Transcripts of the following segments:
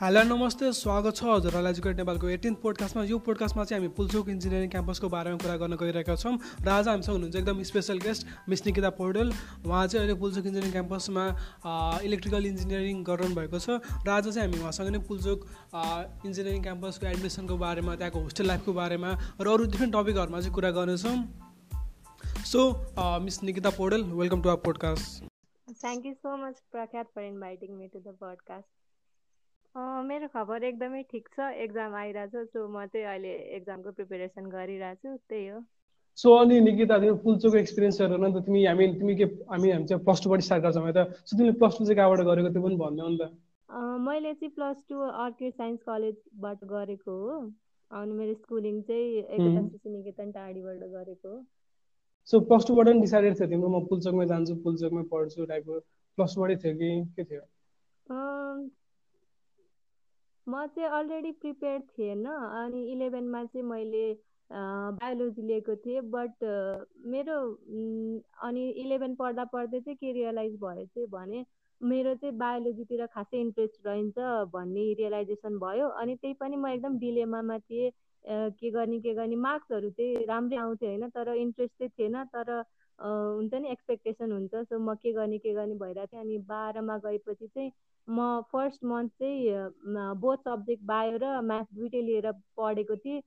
Hello नमस्ते स्वागत छ हजुरहरूलाई एजुकेट नेपालको एटिन्थ पोडकास्टमा। यो पोडकास्टमा चाहिँ हामी पुल्चोक इन्जिनियरिङ क्याम्पसको बारेमा कुरा गर्न गइरहेका छौँ र आज हामीसँग हुनुहुन्छ एकदम special guest Miss Nikita Paudel. उहाँ चाहिँ अहिले पुल्चोक इन्जिनियरिङ क्याम्पसमा इलेक्ट्रिकल इन्जिनियरिङ गरिरहनु छ र आज चाहिँ हामी उहाँसँग नै पुल्चोक इन्जिनियरिङ क्याम्पसको एडमिसनको बारेमा त्यहाँको होस्टेल लाइफको बारेमा र अरू डिफ्रेन्ट टपिकहरूमा चाहिँ कुरा गर्नेछौँ। So Miss Nikita Paudel welcome to our podcast Thank you so much, Prakhat, for inviting me to the मेरो खबर एकदमै ठिक छ। एक्जाम आइरहेको छ सो म चाहिँ अहिले एक्जामको प्रिपेरेसन गरिरहेको छु त्यही हो। सो अनि निकिता तिम्रो पुल्चोको एक्सपिरियन्स हेरेर त तिमी हामी तिमी के हामी हामी चाहिँ प्लस टूबाट स्टार्ट गर्छौँ त। सो तिमीले प्लस टू चाहिँ कहाँबाट गरेको त्यो पनि भन्नु नि त मैले चाहिँ प्लस टू अर्किड साइन्स कलेजबाट गरेको हो। अनि मेरो स्कुलिङ चाहिँ एकदम शिशु निकेतन टाढीबाट गरेको हो। सो प्लस टूबाट पनि डिसाइडेड थियो तिम्रो म पुल्चोकमै जान्छु पुल्चोकमै पढ्छु टाइपको प्लस टूबाटै थियो कि के थियो? म चाहिँ अलरेडी प्रिपेयर थिएन अनि इलेभेनमा चाहिँ मैले बायोलोजी लिएको थिएँ बट मेरो अनि इलेभेन पढ्दा पढ्दै चाहिँ के रियलाइज भयो चाहिँ भने मेरो चाहिँ बायोलोजीतिर खासै इन्ट्रेस्ट रहन्छ भन्ने रियलाइजेसन भयो। अनि त्यही पनि म एकदम डिलेमामा थिएँ के गर्ने के गर्ने मार्क्सहरू चाहिँ राम्रै आउँथ्यो होइन तर इन्ट्रेस्ट चाहिँ थिएन। तर हुन्छ नि एक्सपेक्टेसन हुन्छ। सो म के गर्ने के गर्ने भइरहेको थिएँ अनि बाह्रमा गएपछि चाहिँ म फर्स्ट मन्थ चाहिँ बोथ सब्जेक्ट बायो र म्याथ दुइटै लिएर पढेको थिएँ।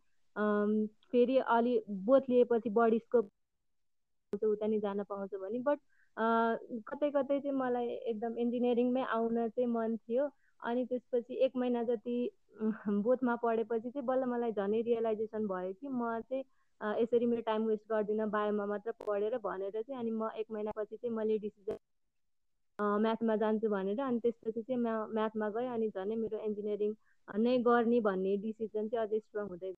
फेरि अलि बोथ लिएपछि बढी स्कोप उता नि जान पाउँछ भने। बट कतै कतै चाहिँ मलाई एकदम इन्जिनियरिङमै आउन चाहिँ मन थियो। अनि त्यसपछि एक महिना जति बोथमा पढेपछि चाहिँ बल्ल मलाई झनै रियलाइजेसन भयो कि म चाहिँ यसरी मेरो टाइम वेस्ट गर्दिनँ बायोमा मात्र पढेर भनेर चाहिँ अनि म एक महिनापछि चाहिँ मैले डिसिजन म्याथमा जान्छु भनेर अनि त्यसपछि चाहिँ म्या म्याथमा गएँ अनि झनै मेरो इन्जिनियरिङ नै गर्ने भन्ने डिसिजन चाहिँ अझै स्ट्रङ हुँदै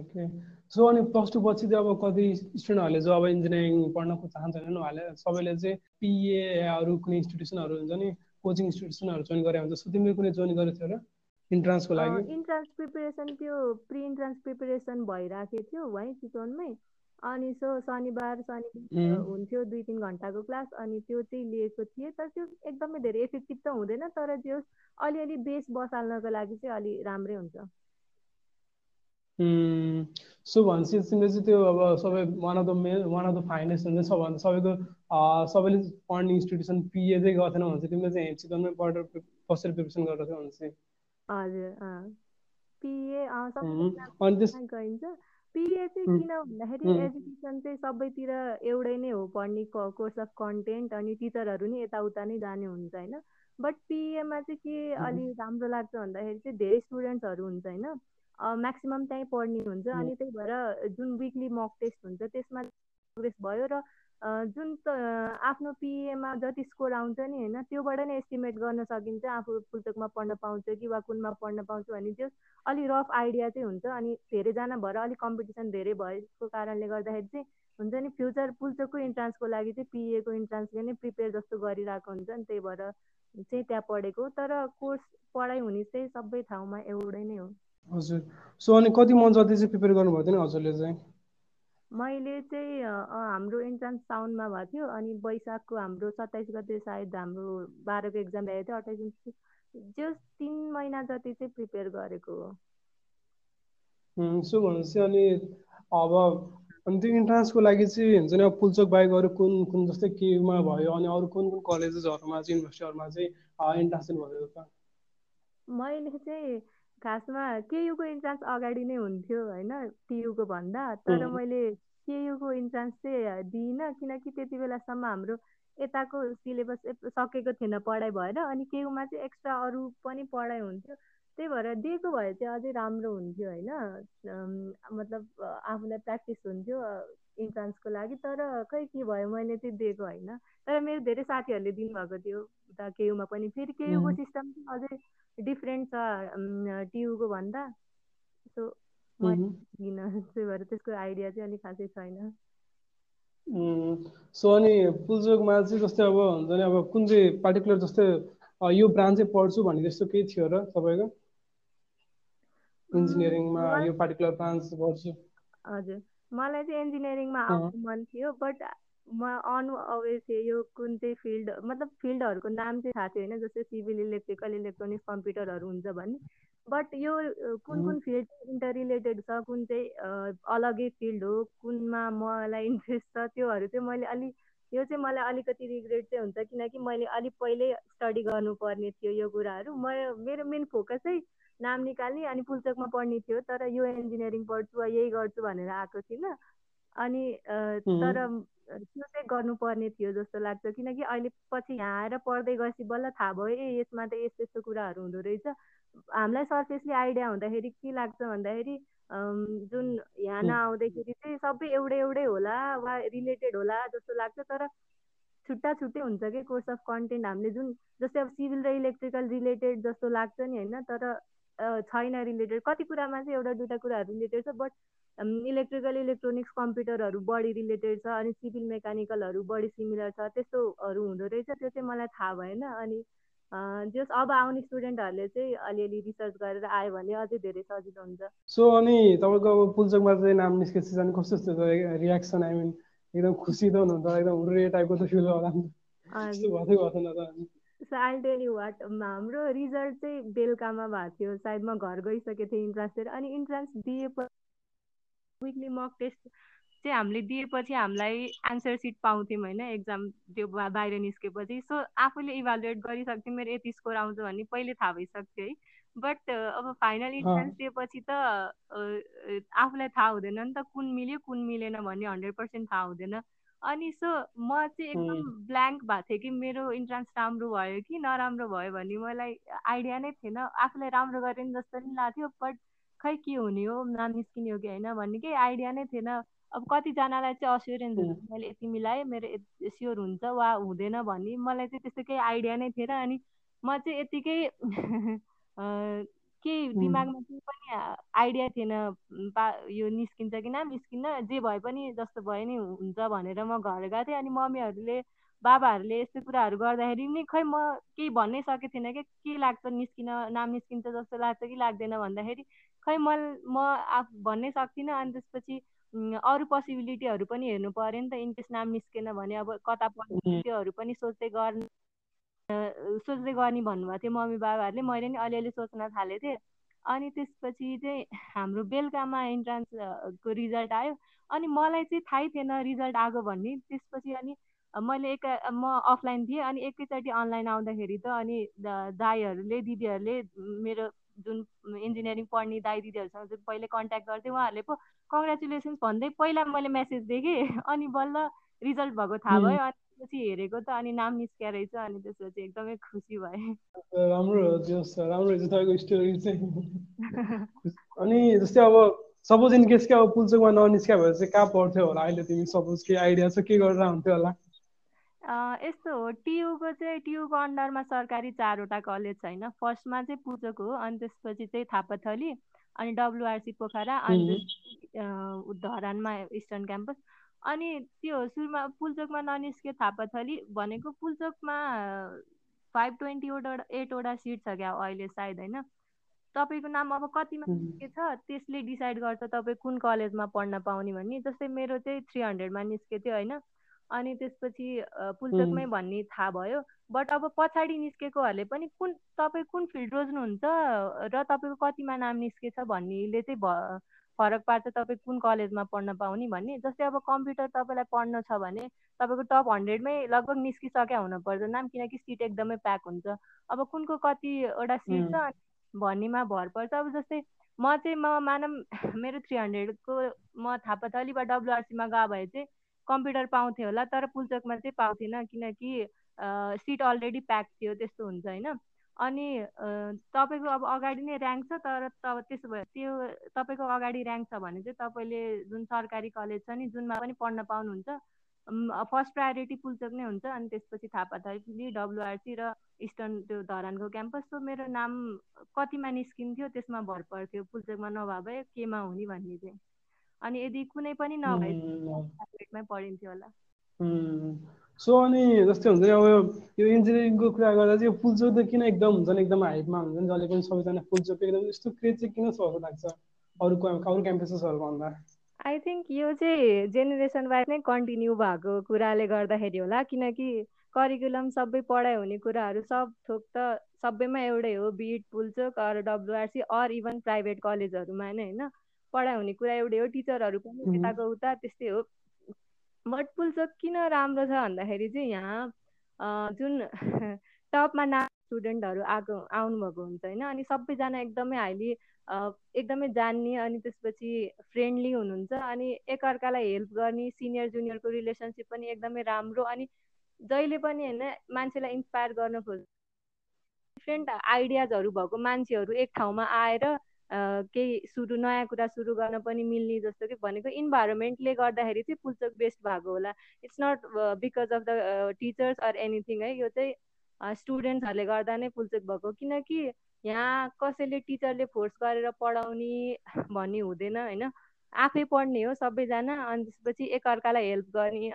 ओके सो अनि प्लस टू पछि चाहिँ अब कति स्टुडेन्टहरूले जो अब इन्जिनियरिङ पढ्नको चाहन्छन् उहाँले सबैले चाहिँ पिए या अरू कुनै इन्स्टिट्युसनहरू हुन्छ नि कोचिङ इन्स्टिट्युसनहरू जोइन गरे हुन्छ। सो तिमीले कुनै जोइन गरेको थियो र इन्ट्रान्सको लागि? इन्ट्रान्स प्रिपेरेसन त्यो प्रि इन्ट्रान्स प्रिपेरेसन भइरहेको थियो है चितवनमै। अनि सो शनिबार शनि हुन्थ्यो दुई तिन घन्टाको क्लास अनि त्यो चाहिँ लिएको थिएँ। तर त्यो एकदमै धेरै इफेक्टिभ त हुँदैन तर त्यो अलिअलि बेस बसाल्नको लागि चाहिँ अलि राम्रै हुन्छ। सो भनेपछि तिमीले चाहिँ त्यो अब सबै one of the main one of the finest हुन्छ सबभन्दा सबैको सबैले पढ्ने इन्स्टिट्युसन पिए चाहिँ गर्थेन भने चाहिँ तिमीले चाहिँ चिकनमै पढेर बसेर प्रिपेरेसन गरेर थियो भने चाहिँ हजुर पिए त्यस गरिन्छ पिए चाहिँ किन भन्दाखेरि एजुकेसन चाहिँ सबैतिर एउटै नै हो पढ्ने कोर्स अफ कन्टेन्ट अनि टिचरहरू नि यताउता नै जाने हुन्छ होइन? बट पिएमा चाहिँ के अलि राम्रो लाग्छ भन्दाखेरि चाहिँ धेरै स्टुडेन्ट्सहरू हुन्छ होइन? म्याक्सिमम् त्यहीँ पढ्ने हुन्छ अनि त्यही भएर जुन विकली मक टेस्ट हुन्छ त्यसमा प्रोग्रेस भयो र जुन त आफ्नो पिएमा जति स्कोर आउँछ नि होइन त्योबाट नै एस्टिमेट गर्न सकिन्छ। आफू पुस्तकमा पढ्न पाउँछ कि वा कुनमा पढ्न पाउँछ भने त्यो अलिक रफ आइडिया चाहिँ हुन्छ। अनि धेरैजना भएर अलिक कम्पिटिसन धेरै भएको कारणले गर्दाखेरि चाहिँ हुन्छ नि फ्युचर पुल्चोकको इन्ट्रान्सको लागि चाहिँ पिएको इन्ट्रान्सले नै प्रिपेयर जस्तो गरिरहेको हुन्छ नि त्यही भएर चाहिँ त्यहाँ पढेको। तर कोर्स पढाइ हुने चाहिँ सबै ठाउँमा एउटै नै हो। हजुर। सो अनि कति मन्थ जति चाहिँ प्रिपेयर गर्नुभएको थियो नि हजुरले चाहिँ? मैले चाहिँ हाम्रो इन्ट्रान्स साउनमा भएको थियो अनि वैशाखको हाम्रो सत्ताइस गते सायद हाम्रो बाह्रको एक्जाम भएको थियो अट्ठाइस जस तिन महिना जति चाहिँ प्रिपेयर गरेको हो। सो भनेपछि अनि अब अनि त्यो इन्ट्रान्सको लागि चाहिँ हुन्छ नि अब पुल्चोक बाहेक अरू कुन कुन जस्तै केमा भयो अनि अरू कुन कुन कलेजेसहरूमा चाहिँ युनिभर्सिटीहरूमा चाहिँ इन्ट्रान्स भयो मैले चाहिँ खासमा केयुको इन्ट्रान्स अगाडि नै हुन्थ्यो होइन? टियुको भन्दा। तर मैले केयुको इन्ट्रान्स चाहिँ दिइनँ किनकि त्यति बेलासम्म हाम्रो यताको सिलेबस सकेको थिएन पढाइ भएर। अनि केयुमा चाहिँ एक्स्ट्रा अरू पनि पढाइ हुन्थ्यो। त्यही भएर दिएको भए चाहिँ अझै राम्रो हुन्थ्यो होइन? मतलब आफूलाई प्र्याक्टिस हुन्थ्यो इन्ट्रान्सको लागि। तर खै के भयो मैले चाहिँ दिएको होइन। तर मेरो धेरै साथीहरूले दिनुभएको थियो उता केयुमा पनि। फेरि केयुको सिस्टम अझै डिफ्रेन्ट छ टियुको भन्दा सो किन त्यही भएर त्यसको आइडिया चाहिँ अलिक खासै छैन सो अनि पुल्चोकमा चाहिँ जस्तै अब हुन्छ नि अब कुन चाहिँ पार्टिकुलर जस्तै यो ब्रान्च चाहिँ पढ्छु भन्ने जस्तो केही थियो र तपाईँको इन्जिनियरिङमा यो पार्टिकुलर ब्रान्च पढ्छु हजुर. मलाई चाहिँ इन्जिनियरिङमा आउनु मन थियो बट म अनअवेर थिएँ यो कुन चाहिँ फिल्ड मतलब फिल्डहरूको नाम चाहिँ थाहा थियो होइन जस्तै सिभिल इलेक्ट्रिकल इलेक्ट्रोनिक्स कम्प्युटरहरू हुन्छ भन्ने बट यो कुन कुन फिल्ड इन्टर रिलेटेड छ कुन चाहिँ अलगै फिल्ड हो कुनमा मलाई इन्ट्रेस्ट छ त्योहरू चाहिँ मैले अलिक यो चाहिँ मलाई अलिकति रिग्रेट चाहिँ हुन्छ किनकि मैले अलिक पहिल्यै स्टडी गर्नुपर्ने थियो यो कुराहरू। म मेरो मेन फोकस चाहिँ नाम निकाल्ने अनि पुल्चोकमा पढ्ने थियो तर यो इन्जिनियरिङ पढ्छु वा यही गर्छु भनेर आएको थिइनँ। अनि तर त्यो चाहिँ गर्नुपर्ने थियो जस्तो लाग्छ। किनकि अहिले पछि यहाँ आएर पढ्दै गएपछि बल्ल थाहा भयो ए यसमा त यस्तो यस्तो कुराहरू हुँदो रहेछ। हामीलाई सर्फेसली आइडिया हुँदाखेरि के लाग्छ भन्दाखेरि जुन यहाँ नआउँदाखेरि चाहिँ सबै एउटै एउटै होला वा रिलेटेड होला जस्तो लाग्छ। तर छुट्टा छुट्टै हुन्छ कि कोर्स अफ कन्टेन्ट हामीले जुन जस्तै अब सिभिल र इलेक्ट्रिकल रिलेटेड जस्तो लाग्छ नि होइन? तर छैन रिलेटेड। कति कुरामा चाहिँ एउटा दुइटा कुराहरू रिलेटेड छ बट इलेक्ट्रिकल इलेक्ट्रोनिक्स कम्प्युटरहरू बढी रिलेटेड छ अनि सिभिल मेकानिकलहरू बढी सिमिलर छ त्यस्तोहरू हुँदो रहेछ त्यो चाहिँ मलाई थाहा भएन अनि जस अब आउने स्टुडेन्टहरूले चाहिँ अलिअलि रिसर्च गरेर आयो भने अझै धेरै सजिलो हुन्छ। सो अनि तपाईँको अब पुल्चोकमा चाहिँ नाम निस्केपछि चाहिँ कस्तो कस्तो रियाक्सन आई मिन एकदम खुसी त हुनुहुन्छ एकदम हुर्रे टाइपको त फिल होला so I tell you what हाम्रो रिजल्ट चाहिँ बेलुकामा भएको थियो सायद म घर गइसकेको थिएँ इन्ट्रान्स अनि इन्ट्रान्स दिएपछि विकली मक टेस्ट चाहिँ हामीले दिएपछि हामीलाई एन्सर सिट पाउँथ्यौँ होइन एक्जाम त्यो बाहिर निस्केपछि। सो आफूले इभालुएट गरिसक्थ्यौँ मेरो यति स्कोर आउँछ भन्ने पहिले थाहा भइसक्थ्यो है। बट अब फाइनल इन्ट्रान्स दिएपछि त आफूलाई थाहा हुँदैन नि त कुन मिल्यो कुन मिलेन भन्ने हन्ड्रेड पर्सेन्ट थाहा हुँदैन। अनि सो म चाहिँ एकदम ब्ल्याङ्क भएको थिएँ कि मेरो इन्ट्रान्स राम्रो भयो कि नराम्रो भयो भन्ने मलाई आइडिया नै थिएन। आफूलाई राम्रो गरेँ नि जस्तो पनि लाग्थ्यो बट खै के हुने हो? नाम निस्किने हो कि होइन भन्ने केही आइडिया नै थिएन। अब कतिजनालाई चाहिँ अस्योरेन्स हुन्छ मैले यति मिलाएँ मेरो स्योर हुन्छ वा हुँदैन भन्ने। मलाई चाहिँ त्यस्तो केही आइडिया नै थिएन अनि म चाहिँ यतिकै केही दिमागमा केही पनि आइडिया थिएन। पा यो निस्किन्छ कि नाम निस्किन्न जे भए पनि जस्तो भए नि हुन्छ भनेर म घर गएको थिएँ। अनि मम्मीहरूले बाबाहरूले यस्तो कुराहरू गर्दाखेरि नि खै म केही भन्नै सकेको थिइनँ कि के लाग्छ निस्किन नाम निस्किन्छ जस्तो लाग्छ कि लाग्दैन भन्दाखेरि खै म म आफू भन्नै सक्दिनँ। अनि त्यसपछि अरू पोसिबिलिटीहरू पनि हेर्नु पऱ्यो नि त। इनकेस नाम निस्केन भने अब कता पढ्ने त्योहरू पनि सोच्दै गर्ने सोच्दै गर्ने भन्नुभएको थियो मम्मी बाबाहरूले मैले नि अलिअलि सोच्न थालेको थिएँ। अनि त्यसपछि चाहिँ हाम्रो बेलुकामा इन्ट्रान्सको रिजल्ट आयो। अनि मलाई चाहिँ थाहै थिएन रिजल्ट आएको भन्ने। त्यसपछि अनि मैले एक म अफलाइन थिएँ। अनि एकैचोटि अनलाइन आउँदाखेरि त अनि दाईहरूले दिदीहरूले मेरो जुन इन्जिनियरिङ पढ्ने दाई दिदीहरूसँग जुन पहिले कन्ट्याक्ट गर्थेँ उहाँहरूले पो कङ्ग्रेचुलेसन्स भन्दै पहिला मैले मेसेज दिएँ कि। अनि बल्ल रिजल्ट भएको थाहा भयो। अनि त्यसपछि हेरेको त अनि नाम निस्किया रहेछ। अनि त्यसपछि एकदमै खुसी भएँ। राम्रो राम्रो तपाईँको स्टोरी चाहिँ। अनि जस्तै अब सपोज इन केस के अब पुल्चोकमा ननिस्क्या भएर चाहिँ कहाँ पढ्थ्यो होला अहिले? तिमी सपोज के आइडिया छ के गरेर हुन्थ्यो होला? यस्तो हो टियुको चाहिँ टियुको अन्डरमा सरकारी चारवटा कलेज छ होइन फर्स्टमा चाहिँ पुजोक हो अनि त्यसपछि चाहिँ थापाथली अनि डब्लुआरसी पोखरा अनि धरानमा इस्टर्न क्याम्पस। अनि त्यो सुरुमा पुल्चोकमा ननिस्क्यो थापाथली भनेको पुल्चोकमा फाइभ ट्वेन्टीवटा एटवटा सिट छ क्या अहिले सायद होइन? तपाईँको नाम अब कतिमा के छ? त्यसले डिसाइड गर्छ तपाईँ कुन कलेजमा पढ्न पाउने भन्ने। जस्तै मेरो चाहिँ थ्री हन्ड्रेडमा निस्केको थियो होइन? अनि त्यसपछि पुल्चोकमै भन्ने थाहा भयो। बट अब पछाडि निस्केकोहरूले पनि कुन तपाईँ कुन फिल्ड रोज्नुहुन्छ र तपाईँको कतिमा नाम निस्केछ भन्नेले चाहिँ भ फरक पार्छ तपाईँ कुन कलेजमा पढ्न पाउने भन्ने। जस्तै अब कम्प्युटर तपाईँलाई पढ्न छ भने तपाईँको टप हन्ड्रेडमै लगभग निस्किसक्यो हुनुपर्छ नाम किनकि सिट एकदमै प्याक हुन्छ। अब कुनको कतिवटा सिट छ भन्नेमा भर पर्छ। अब जस्तै म चाहिँ म मानम मेरो थ्री हन्ड्रेडको म थापाथली वा डब्लुआरसीमा गयो भए चाहिँ कम्प्युटर पाउँथेँ होला तर पुल्चोकमा चाहिँ पाउँथिनँ किनकि सिट अलरेडी प्याक थियो त्यस्तो हुन्छ होइन। अनि तपाईँको अब अगाडि नै ऱ्याङ्क छ तर तब त्यसो भए त्यो तपाईँको अगाडि ऱ्याङ्क छ भने चाहिँ तपाईँले जुन सरकारी कलेज छ नि जुनमा पनि पढ्न पाउनुहुन्छ। फर्स्ट प्रायोरिटी पुल्चोक नै हुन्छ अनि त्यसपछि थापाथली डब्लुआरसी र इस्टर्न त्यो धरानको क्याम्पस। सो मेरो नाम कतिमा निस्किन्थ्यो त्यसमा भर पर्थ्यो। पुल्चोकमा नभए भए केमा हुने भन्ने चाहिँ। अनि यदि कुनै पनि नभए पढिन्थ्यो होला। सो अनि जस्तै हुन्छ नि अब यो इन्जिनियरिङको कुरा गर्दा चाहिँ यो फुलचोक त किन एकदम हुन्छ नि एकदम हाइटमा हुन्छ नि जसले पनि सबैजना फुलचोक एकदम यस्तो क्रेज चाहिँ किन छ जस्तो लाग्छ अरू अरू क्याम्पसेसहरू भन्दा? आई थिङ्क यो चाहिँ जेनेरेसन वाइज नै कन्टिन्यू भएको कुराले गर्दाखेरि होला किनकि करिकुलम सबै पढाइ हुने कुराहरू सब थोक त सबैमा एउटै हो be it Pulchowk or WRC or even private कलेजहरूमा नै होइन। पढाइ हुने कुरा एउटै हो टिचरहरू पनि यताको उता त्यस्तै हो। बट पुल्चोक किन राम्रो छ भन्दाखेरि चाहिँ यहाँ जुन टपमा ना स्टुडेन्टहरू आएको आउनुभएको हुन्छ होइन अनि सबैजना एकदमै हाइली एकदमै जान्ने अनि त्यसपछि फ्रेन्डली हुनुहुन्छ अनि एकअर्कालाई हेल्प गर्ने सिनियर जुनियरको रिलेसनसिप पनि एकदमै राम्रो अनि जहिले पनि होइन मान्छेलाई इन्सपायर गर्न खोज्छ डिफ्रेन्ट आइडियाजहरू भएको मान्छेहरू एक ठाउँमा आएर केही सुरु नयाँ कुरा सुरु गर्न पनि मिल्ने जस्तो कि भनेको इन्भाइरोमेन्टले गर्दाखेरि चाहिँ पुल्चोक बेस्ट भएको होला। It's not because of the teachers or anything है। यो चाहिँ स्टुडेन्ट्सहरूले गर्दा नै पुल्चोक भएको। किनकि यहाँ कसैले टिचरले फोर्स गरेर पढाउने भन्ने हुँदैन होइन। आफै पढ्ने हो सबैजना अनि त्यसपछि एकअर्कालाई हेल्प गर्ने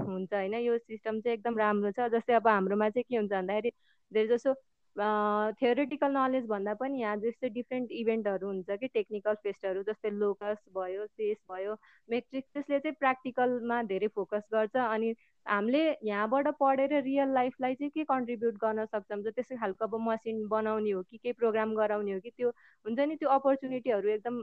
हुन्छ होइन। यो सिस्टम चाहिँ एकदम राम्रो छ। जस्तै अब हाम्रोमा चाहिँ के हुन्छ भन्दाखेरि धेरै जसो थियोरिटिकल नलेज भन्दा पनि यहाँ जस्तै डिफ्रेन्ट इभेन्टहरू हुन्छ कि टेक्निकल फेस्टहरू जस्तै लोकस भयो सेस भयो मेट्रिक्स त्यसले चाहिँ प्र्याक्टिकलमा धेरै फोकस गर्छ अनि हामीले यहाँबाट पढेर रियल लाइफलाई चाहिँ के कन्ट्रिब्युट गर्न सक्छौँ? त्यस्तै खालको अब मसिन बनाउने हो कि केही प्रोग्राम गराउने हो कि त्यो हुन्छ नि त्यो अपर्च्युनिटीहरू एकदम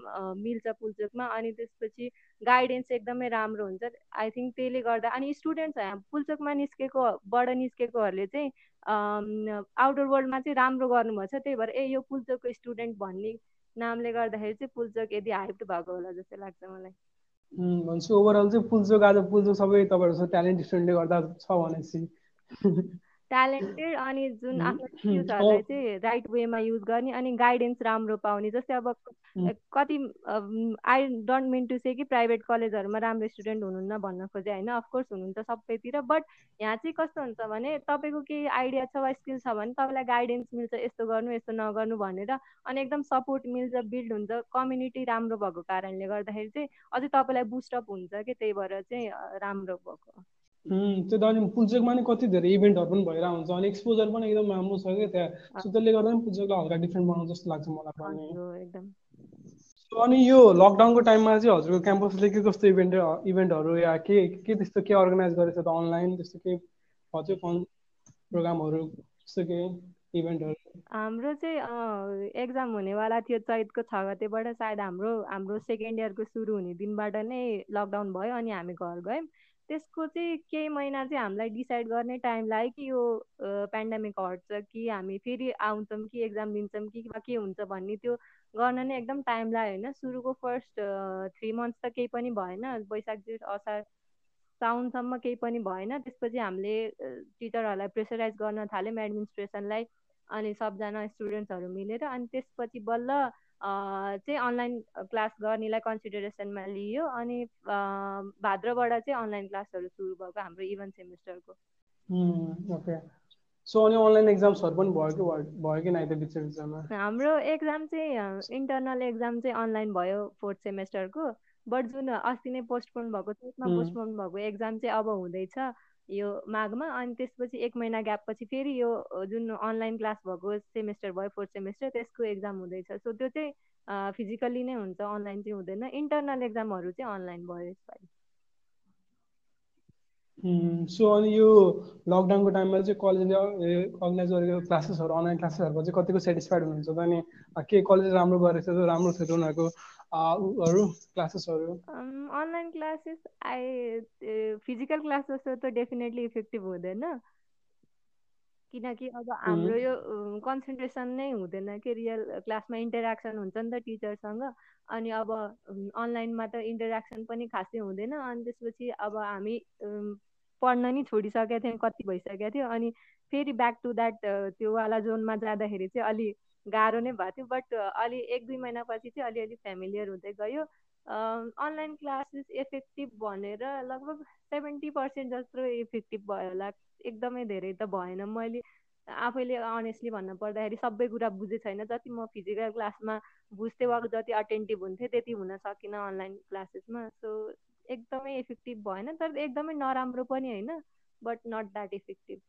मिल्छ पुल्चोकमा अनि त्यसपछि गाइडेन्स एकदमै राम्रो हुन्छ। आई थिङ्क त्यसले गर्दा अनि स्टुडेन्ट्स पुल्चोकमा निस्केकोबाट निस्केकोहरूले चाहिँ आउटर वर्ल्डमा चाहिँ राम्रो गर्नुभएको छ। त्यही भएर ए यो पुल्चोकको स्टुडेन्ट भन्ने नामले गर्दाखेरि चाहिँ पुल्चोक यदि हाइप्ड भएको होला जस्तो लाग्छ मलाई। भन्छु ओभरअल चाहिँ पुल्चोक आज पुल्चोक सबै तपाईँहरू ट्यालेन्ट स्टुडेन्टले गर्दा छ भनेपछि ट्यालेन्टेड अनि जुन आफ्नो स्किल्सहरूलाई चाहिँ राइट वेमा युज गर्ने अनि गाइडेन्स राम्रो पाउने जस्तै अब कति I don't mean to say कि प्राइभेट कलेजहरूमा राम्रो स्टुडेन्ट हुनुहुन्न भन्न खोजेँ होइन? अफकोर्स हुनुहुन्छ सबैतिर बट यहाँ चाहिँ कस्तो हुन्छ भने तपाईँको केही आइडिया छ वा स्किल छ भने तपाईँलाई गाइडेन्स मिल्छ यस्तो गर्नु यस्तो नगर्नु भनेर अनि एकदम सपोर्ट मिल्छ बिल्ड हुन्छ कम्युनिटी राम्रो भएको कारणले गर्दाखेरि चाहिँ अझै तपाईँलाई बुस्टअप हुन्छ कि त्यही भएर चाहिँ राम्रो भएको। त्यो दार्जिलिङ पुल्चोकमा नि कति धेरै इभेन्टहरू पनि भइरहेको हुन्छ। अनि एक्सपोजर पनि एकदम राम्रो छ क्या त्यहाँ। सो त्यसले गर्दा पनि पुल्चोकलाई हल्का डिफ्रेन्ट बनाउँछ जस्तो लाग्छ मलाई पनि। अनि यो लकडाउनको टाइममा चाहिँ हजुरको क्याम्पसले के कस्तो इभेन्ट इभेन्टहरू या के के त्यस्तो के अर्गनाइज गरेछ त अनलाइन त्यस्तो के हजुर प्रोग्रामहरू त्यस्तो के हाम्रो चाहिँ एक्जाम हुनेवाला थियो चैतको छ गतेबाट सायद हाम्रो हाम्रो सेकेन्ड इयरको सुरु हुने दिनबाट नै लकडाउन भयो अनि हामी घर गयौँ। त्यसको चाहिँ केही महिना चाहिँ हामीलाई डिसाइड गर्ने टाइम लाग्यो कि यो पेन्डामिक हट्छ कि हामी फेरि आउँछौँ कि एक्जाम दिन्छौँ कि के हुन्छ भन्ने त्यो गर्न नै एकदम टाइम लाग्यो होइन। सुरुको फर्स्ट थ्री मन्थ्स त केही पनि भएन। वैशाख जेठ असार साउनसम्म केही पनि भएन। त्यसपछि हामीले टिचरहरूलाई प्रेसराइज गर्न थाल्यौँ एडमिनिस्ट्रेसनलाई अनि सबजना स्टुडेन्ट्सहरू मिलेर। अनि त्यसपछि बल्ल चाहिँ अनलाइन क्लास गर्नेलाई कन्सिडरेसनमा लियो अनि भाद्रबाट चाहिँ अनलाइन क्लासहरू सुरु भएको हाम्रो इभन सेमिस्टरको। ओके। सो अनि अनलाइन एक्जाम्सहरू पनि भयो कि भयो कि नाइ बिच हाम्रो एक्जाम चाहिँ इन्टरनल एक्जाम चाहिँ अनलाइन भयो फोर्थ सेमेस्टरको बट जुन अस्ति नै पोस्टपोन भएको त्यसमा पोस्टपोन भएको एक्जाम चाहिँ अब हुँदैछ। यो माघमा अनि त्यसपछि एक महिना ग्याप पछि फेरि यो जुन अनलाइन क्लास भएको सेमेस्टर भयो फोर्थ सेमेस्टर त्यसको एक्जाम हुँदैछ। सो त्यो चाहिँ फिजिकल्ली नै हुन्छ अनलाइन चाहिँ हुँदैन। इन्टरनल एक्जामहरू चाहिँ अनलाइन भयो यसपालि। सो अनि यो लकडाउनको टाइममा चाहिँ कलेजले अर्गनाइज गरेको क्लासेसहरू अनलाइन क्लासेसहरूको चाहिँ कतिको सेटिस्फाइड हुनुहुन्छ? अनि के कलेज राम्रो गरेको छ राम्रो थियो उनीहरूको? अरू क्लासेसहरू? Online classes I physical class जस्तो त डेफिनेटली इफेक्टिभ हुँदैन। किनकि अब हाम्रो यो कन्सन्ट्रेसन नै हुँदैन कि रियल क्लासमा इन्टरेक्सन हुन्छ नि त टिचरसँग। अनि अब अनलाइनमा त इन्टरेक्सन पनि खासै हुँदैन। अनि त्यसपछि अब हामी पढ्न नि छोडिसकेका थियौँ कति भइसकेको थियो। अनि फेरि ब्याक टु द्याट त्यो वाला जोनमा जाँदाखेरि चाहिँ अलि गाह्रो नै भएको थियो बट अलि एक दुई महिनापछि चाहिँ अलिअलि फ्यामिलियर हुँदै गयो। अनलाइन क्लासेस इफेक्टिभ भनेर लगभग सेभेन्टी पर्सेन्ट जस्तो इफेक्टिभ भयो होला। एकदमै धेरै त भएन। मैले आफैले अनेस्टली भन्नु पर्दाखेरि सबै कुरा बुझेँ छैन। जति म फिजिकल क्लासमा बुझ्थेँ वा जति अटेन्टिभ हुन्थेँ त्यति हुन सकिनँ अनलाइन क्लासेसमा सो एकदमै इफेक्टिभ भएन। तर एकदमै नराम्रो पनि होइन but not that effective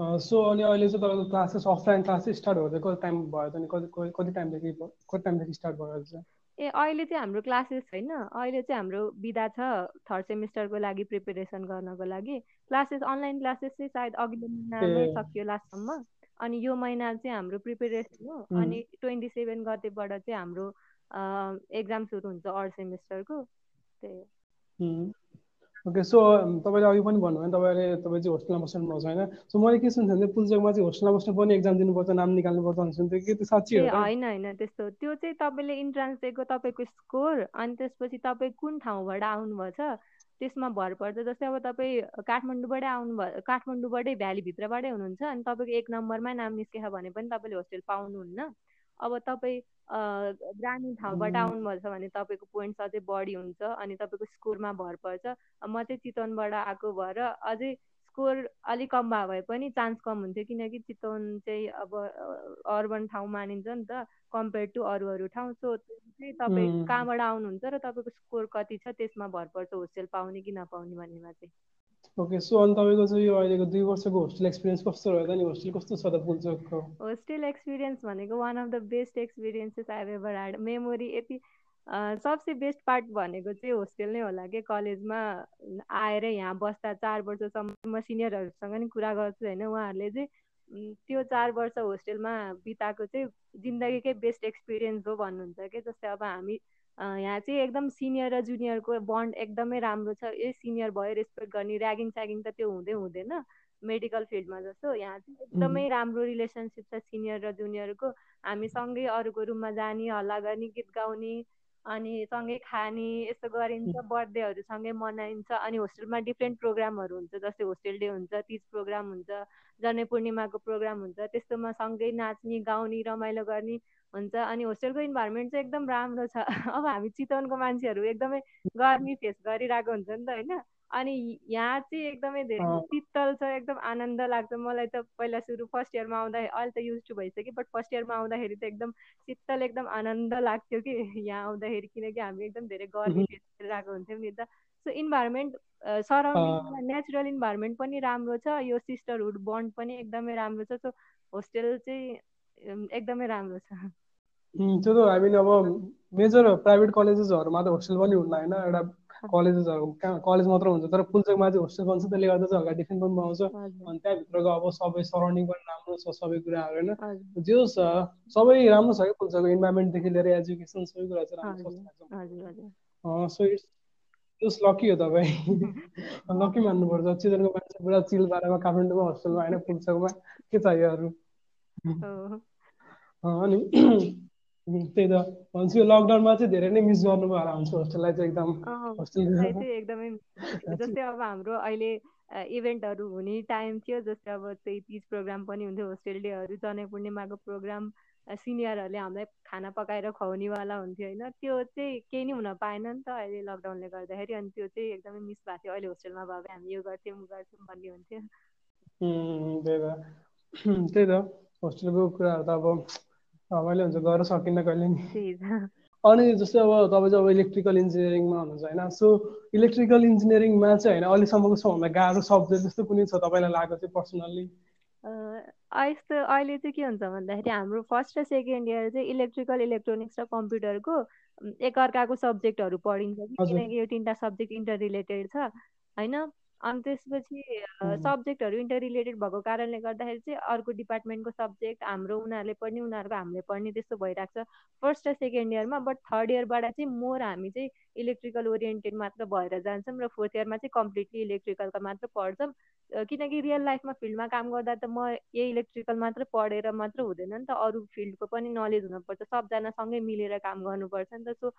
so अनि अहिले चाहिँ तपाईँको क्लासेस अफलाइन क्लासेस स्टार्ट हुँदै कति टाइम भयो त अनि कति कति टाइमदेखि कति टाइमदेखि स्टार्ट भयो चाहिँ? ए अहिले चाहिँ हाम्रो क्लासेस छैन। अहिले चाहिँ हाम्रो बिदा छ थर्ड सेमिस्टरको लागि प्रिपेरेसन गर्नको लागि। क्लासेस अनलाइन क्लासेस चाहिँ सायद अघिल्लो महिनामै सकियो लास्टसम्म। अनि यो महिना चाहिँ हाम्रो प्रिपेरेसन हो। अनि ट्वेन्टी सेभेन गतेबाट चाहिँ हाम्रो एक्जाम सुरु हुन्छ अर्ड सेमिस्टरको। त्यही ओके सो तपाईँले अघि पनि भन्नुभयो तपाईँले तपाईँ चाहिँ होस्टेलमा बस्नु भएको छैन सो मैले के सुन्छु भने पुल्चोकमा चाहिँ होस्टेलमा बस्नु पनि एक्जाम दिनुपर्छ नाम निकाल्नुपर्छ भन्ने सुन्थ्यो कि त्यो साँच्ची हो होइन होइन त्यस्तो। त्यो चाहिँ तपाईँले इन्ट्रान्स दिएको तपाईँको स्कोर अनि त्यसपछि तपाईँ कुन ठाउँबाट आउनुभएछ? त्यसमा भर पर्छ। जस्तै अब तपाईँ काठमाडौँबाटै आउनुभयो काठमाडौँबाटै भ्यालीभित्रबाटै हुनुहुन्छ अनि तपाईँको एक नम्बरमै नाम निस्केछ भने पनि तपाईँले होस्टेल पाउनुहुन्न। अब तपाईँ ग्रामीण ठाउँबाट आउनुभएछ भने तपाईँको पोइन्ट्स अझै बढी हुन्छ अनि तपाईँको स्कोरमा भर पर्छ। म चाहिँ चितवनबाट आएको भएर अझै स्कोर अलिक कम भए भए पनि चान्स कम हुन्थ्यो किनकि चितवन चाहिँ अब अर्बन ठाउँ मानिन्छ नि त कम्पेयर टु अरू अरू ठाउँ। सो चाहिँ तपाईँ कहाँबाट आउनुहुन्छ र तपाईँको स्कोर कति छ त्यसमा भर पर्छ होस्टेल पाउने कि नपाउने भन्नेमा चाहिँ? ओके सो अनि तपाईँको चाहिँ यो अहिलेको दुई वर्षको होस्टेल एक्सपिरियन्स कस्तो रह्यो त नि होस्टेल कस्तो छ त पुल्चोकको होस्टेल एक्सपिरियन्स भनेको one of the best experiences I ever had memory यति सबसे बेस्ट पार्ट भनेको चाहिँ होस्टेल नै होला कि? कलेजमा आएर यहाँ बस्दा चार वर्षसम्म म सिनियरहरूसँग नि कुरा गर्छु होइन। उहाँहरूले चाहिँ त्यो चार वर्ष होस्टेलमा बिताएको चाहिँ जिन्दगीकै बेस्ट एक्सपिरियन्स हो भन्नुहुन्छ कि? जस्तै अब हामी यहाँ चाहिँ एकदम सिनियर र जुनियरको बन्ड एकदमै राम्रो छ। ए सिनियर भयो रेस्पेक्ट गर्ने ऱ्यागिङ स्यागिङ त त्यो हुँदै हुँदैन मेडिकल फिल्डमा जस्तो यहाँ चाहिँ एकदमै राम्रो रिलेसनसिप छ सिनियर र जुनियरको। हामी सँगै अरूको रुममा जाने हल्ला गर्ने गीत गाउने अनि सँगै खाने यस्तो गरिन्छ बर्थडेहरू सँगै मनाइन्छ अनि होस्टेलमा डिफ्रेन्ट प्रोग्रामहरू हुन्छ जस्तै होस्टेल डे हुन्छ तिज प्रोग्राम हुन्छ जनै पूर्णिमाको प्रोग्राम हुन्छ त्यस्तोमा सँगै नाच्ने गाउने रमाइलो गर्ने हुन्छ अनि होस्टेलको इन्भाइरोमेन्ट चाहिँ एकदम राम्रो छ। अब हामी चितवनको मान्छेहरू एकदमै गर्मी फेस गरिरहेको हुन्छ नि त होइन? अनि यहाँ चाहिँ एकदमै धेरै शीतल छ एकदम आनन्द लाग्छ। मलाई त पहिला सुरु फर्स्ट इयरमा आउँदाखेरि अहिले त युज टु भइसक्यो बट फर्स्ट इयरमा आउँदाखेरि त एकदम शीतल एकदम आनन्द लाग्थ्यो कि यहाँ आउँदाखेरि। किनकि हामी एकदम धेरै गर्मी फेस गरिरहेको हुन्थ्यौँ नि त। So environment surrounding natural environment पनि राम्रो छ। यो सिस्टरहुड बन्ड पनि एकदमै राम्रो छ। सो होस्टेल चाहिँ एकदमै राम्रो छ। त्यो त हामी अब मेजर प्राइभेट कलेजेसहरूमा त होस्टेल पनि हुन्न होइन एउटा कलेजेसहरू कहाँ कलेज मात्र हुन्छ तर पुल्चोकमा चाहिँ होस्टेल बन्छ त्यसले गर्दा चाहिँ हल्का डिफ्रेन्ट पनि पाउँछ। अनि त्यहाँभित्रको अब सबै सराउन्डिङ पनि राम्रो छ सबै कुराहरू होइन। जे छ सबै राम्रो छ कि पुल्चोकको इन्भाइरोमेन्टदेखि लिएर एजुकेसन सबै कुरा चाहिँ राम्रो छ। सो इट्स लकी हो तपाईँ। लकी मान्नुपर्छ। चिल्ड्रेनको मान्छे पुरा चिल पारेमा काठमाडौँमा होस्टेलमा होइन पुल्चोकमा के चाहियो अरू? अनि त्यही त। भन्छु लकडाउनमा चाहिँ धेरै नै मिस गर्नुभयो होला हुन्छ होस्टेललाई चाहिँ एकदम एकदमै जस्तै अब हाम्रो अहिले इभेन्टहरू हुने टाइम थियो जस्तै अब त्यही तिज प्रोग्राम पनि हुन्थ्यो होस्टेल डेहरू जनै पूर्णिमाको प्रोग्राम सिनियरहरूले हामीलाई खाना पकाएर खुवाउनेवाला हुन्थ्यो होइन? त्यो चाहिँ केही नै हुन पाएन नि त अहिले लकडाउनले गर्दाखेरि अनि त्यो चाहिँ एकदमै मिस भएको थियो। अहिले होस्टेलमा भयो भने हामी यो गर्थ्यौँ गर्थ्यौँ भन्ने हुन्थ्यो। त्यही त। त्यही त। होस्टेलको कुराहरू त अब रमाइलो हुन्छ गएर सकिन्न कहिले नि। अनि जस्तै अब तपाईँ चाहिँ अब इलेक्ट्रिकल इन्जिनियरिङमा हुनुहुन्छ होइन सो इलेक्ट्रिकल इन्जिनियरिङमा चाहिँ होइन अहिलेसम्मको सबभन्दा गाह्रो सब्जेक्ट जस्तो कुनै छ तपाईँलाई लागेको चाहिँ पर्सनल्ली? यस्तो अहिले चाहिँ के हुन्छ भन्दाखेरि हाम्रो फर्स्ट र सेकेन्ड इयर चाहिँ इलेक्ट्रिकल इलेक्ट्रोनिक्स र कम्प्युटरको एकअर्काको सब्जेक्टहरू पढिन्छ कि किनकि यो तिनवटा सब्जेक्ट इन्टर रिलेटेड छ होइन? अनि त्यसपछि सब्जेक्टहरू इन्टर रिलेटेड भएको कारणले गर्दाखेरि चाहिँ अर्को डिपार्टमेन्टको सब्जेक्ट हाम्रो उनीहरूले पढ्ने उनीहरूको हामीले पढ्ने त्यस्तो भइरहेको छ। फर्स्ट र सेकेन्ड इयरमा बट थर्ड इयरबाट चाहिँ मोर हामी चाहिँ इलेक्ट्रिकल ओरिएन्टेड मात्र भएर जान्छौँ र फोर्थ इयरमा चाहिँ कम्प्लिटली इलेक्ट्रिकलका मात्र पढ्छौँ। किनकि रियल लाइफमा फिल्डमा काम गर्दा त म यही इलेक्ट्रिकल मात्र पढेर मात्र हुँदैन नि त अरू फिल्डको पनि नलेज हुनुपर्छ सबजना सँगै मिलेर काम गर्नुपर्छ नि त। सो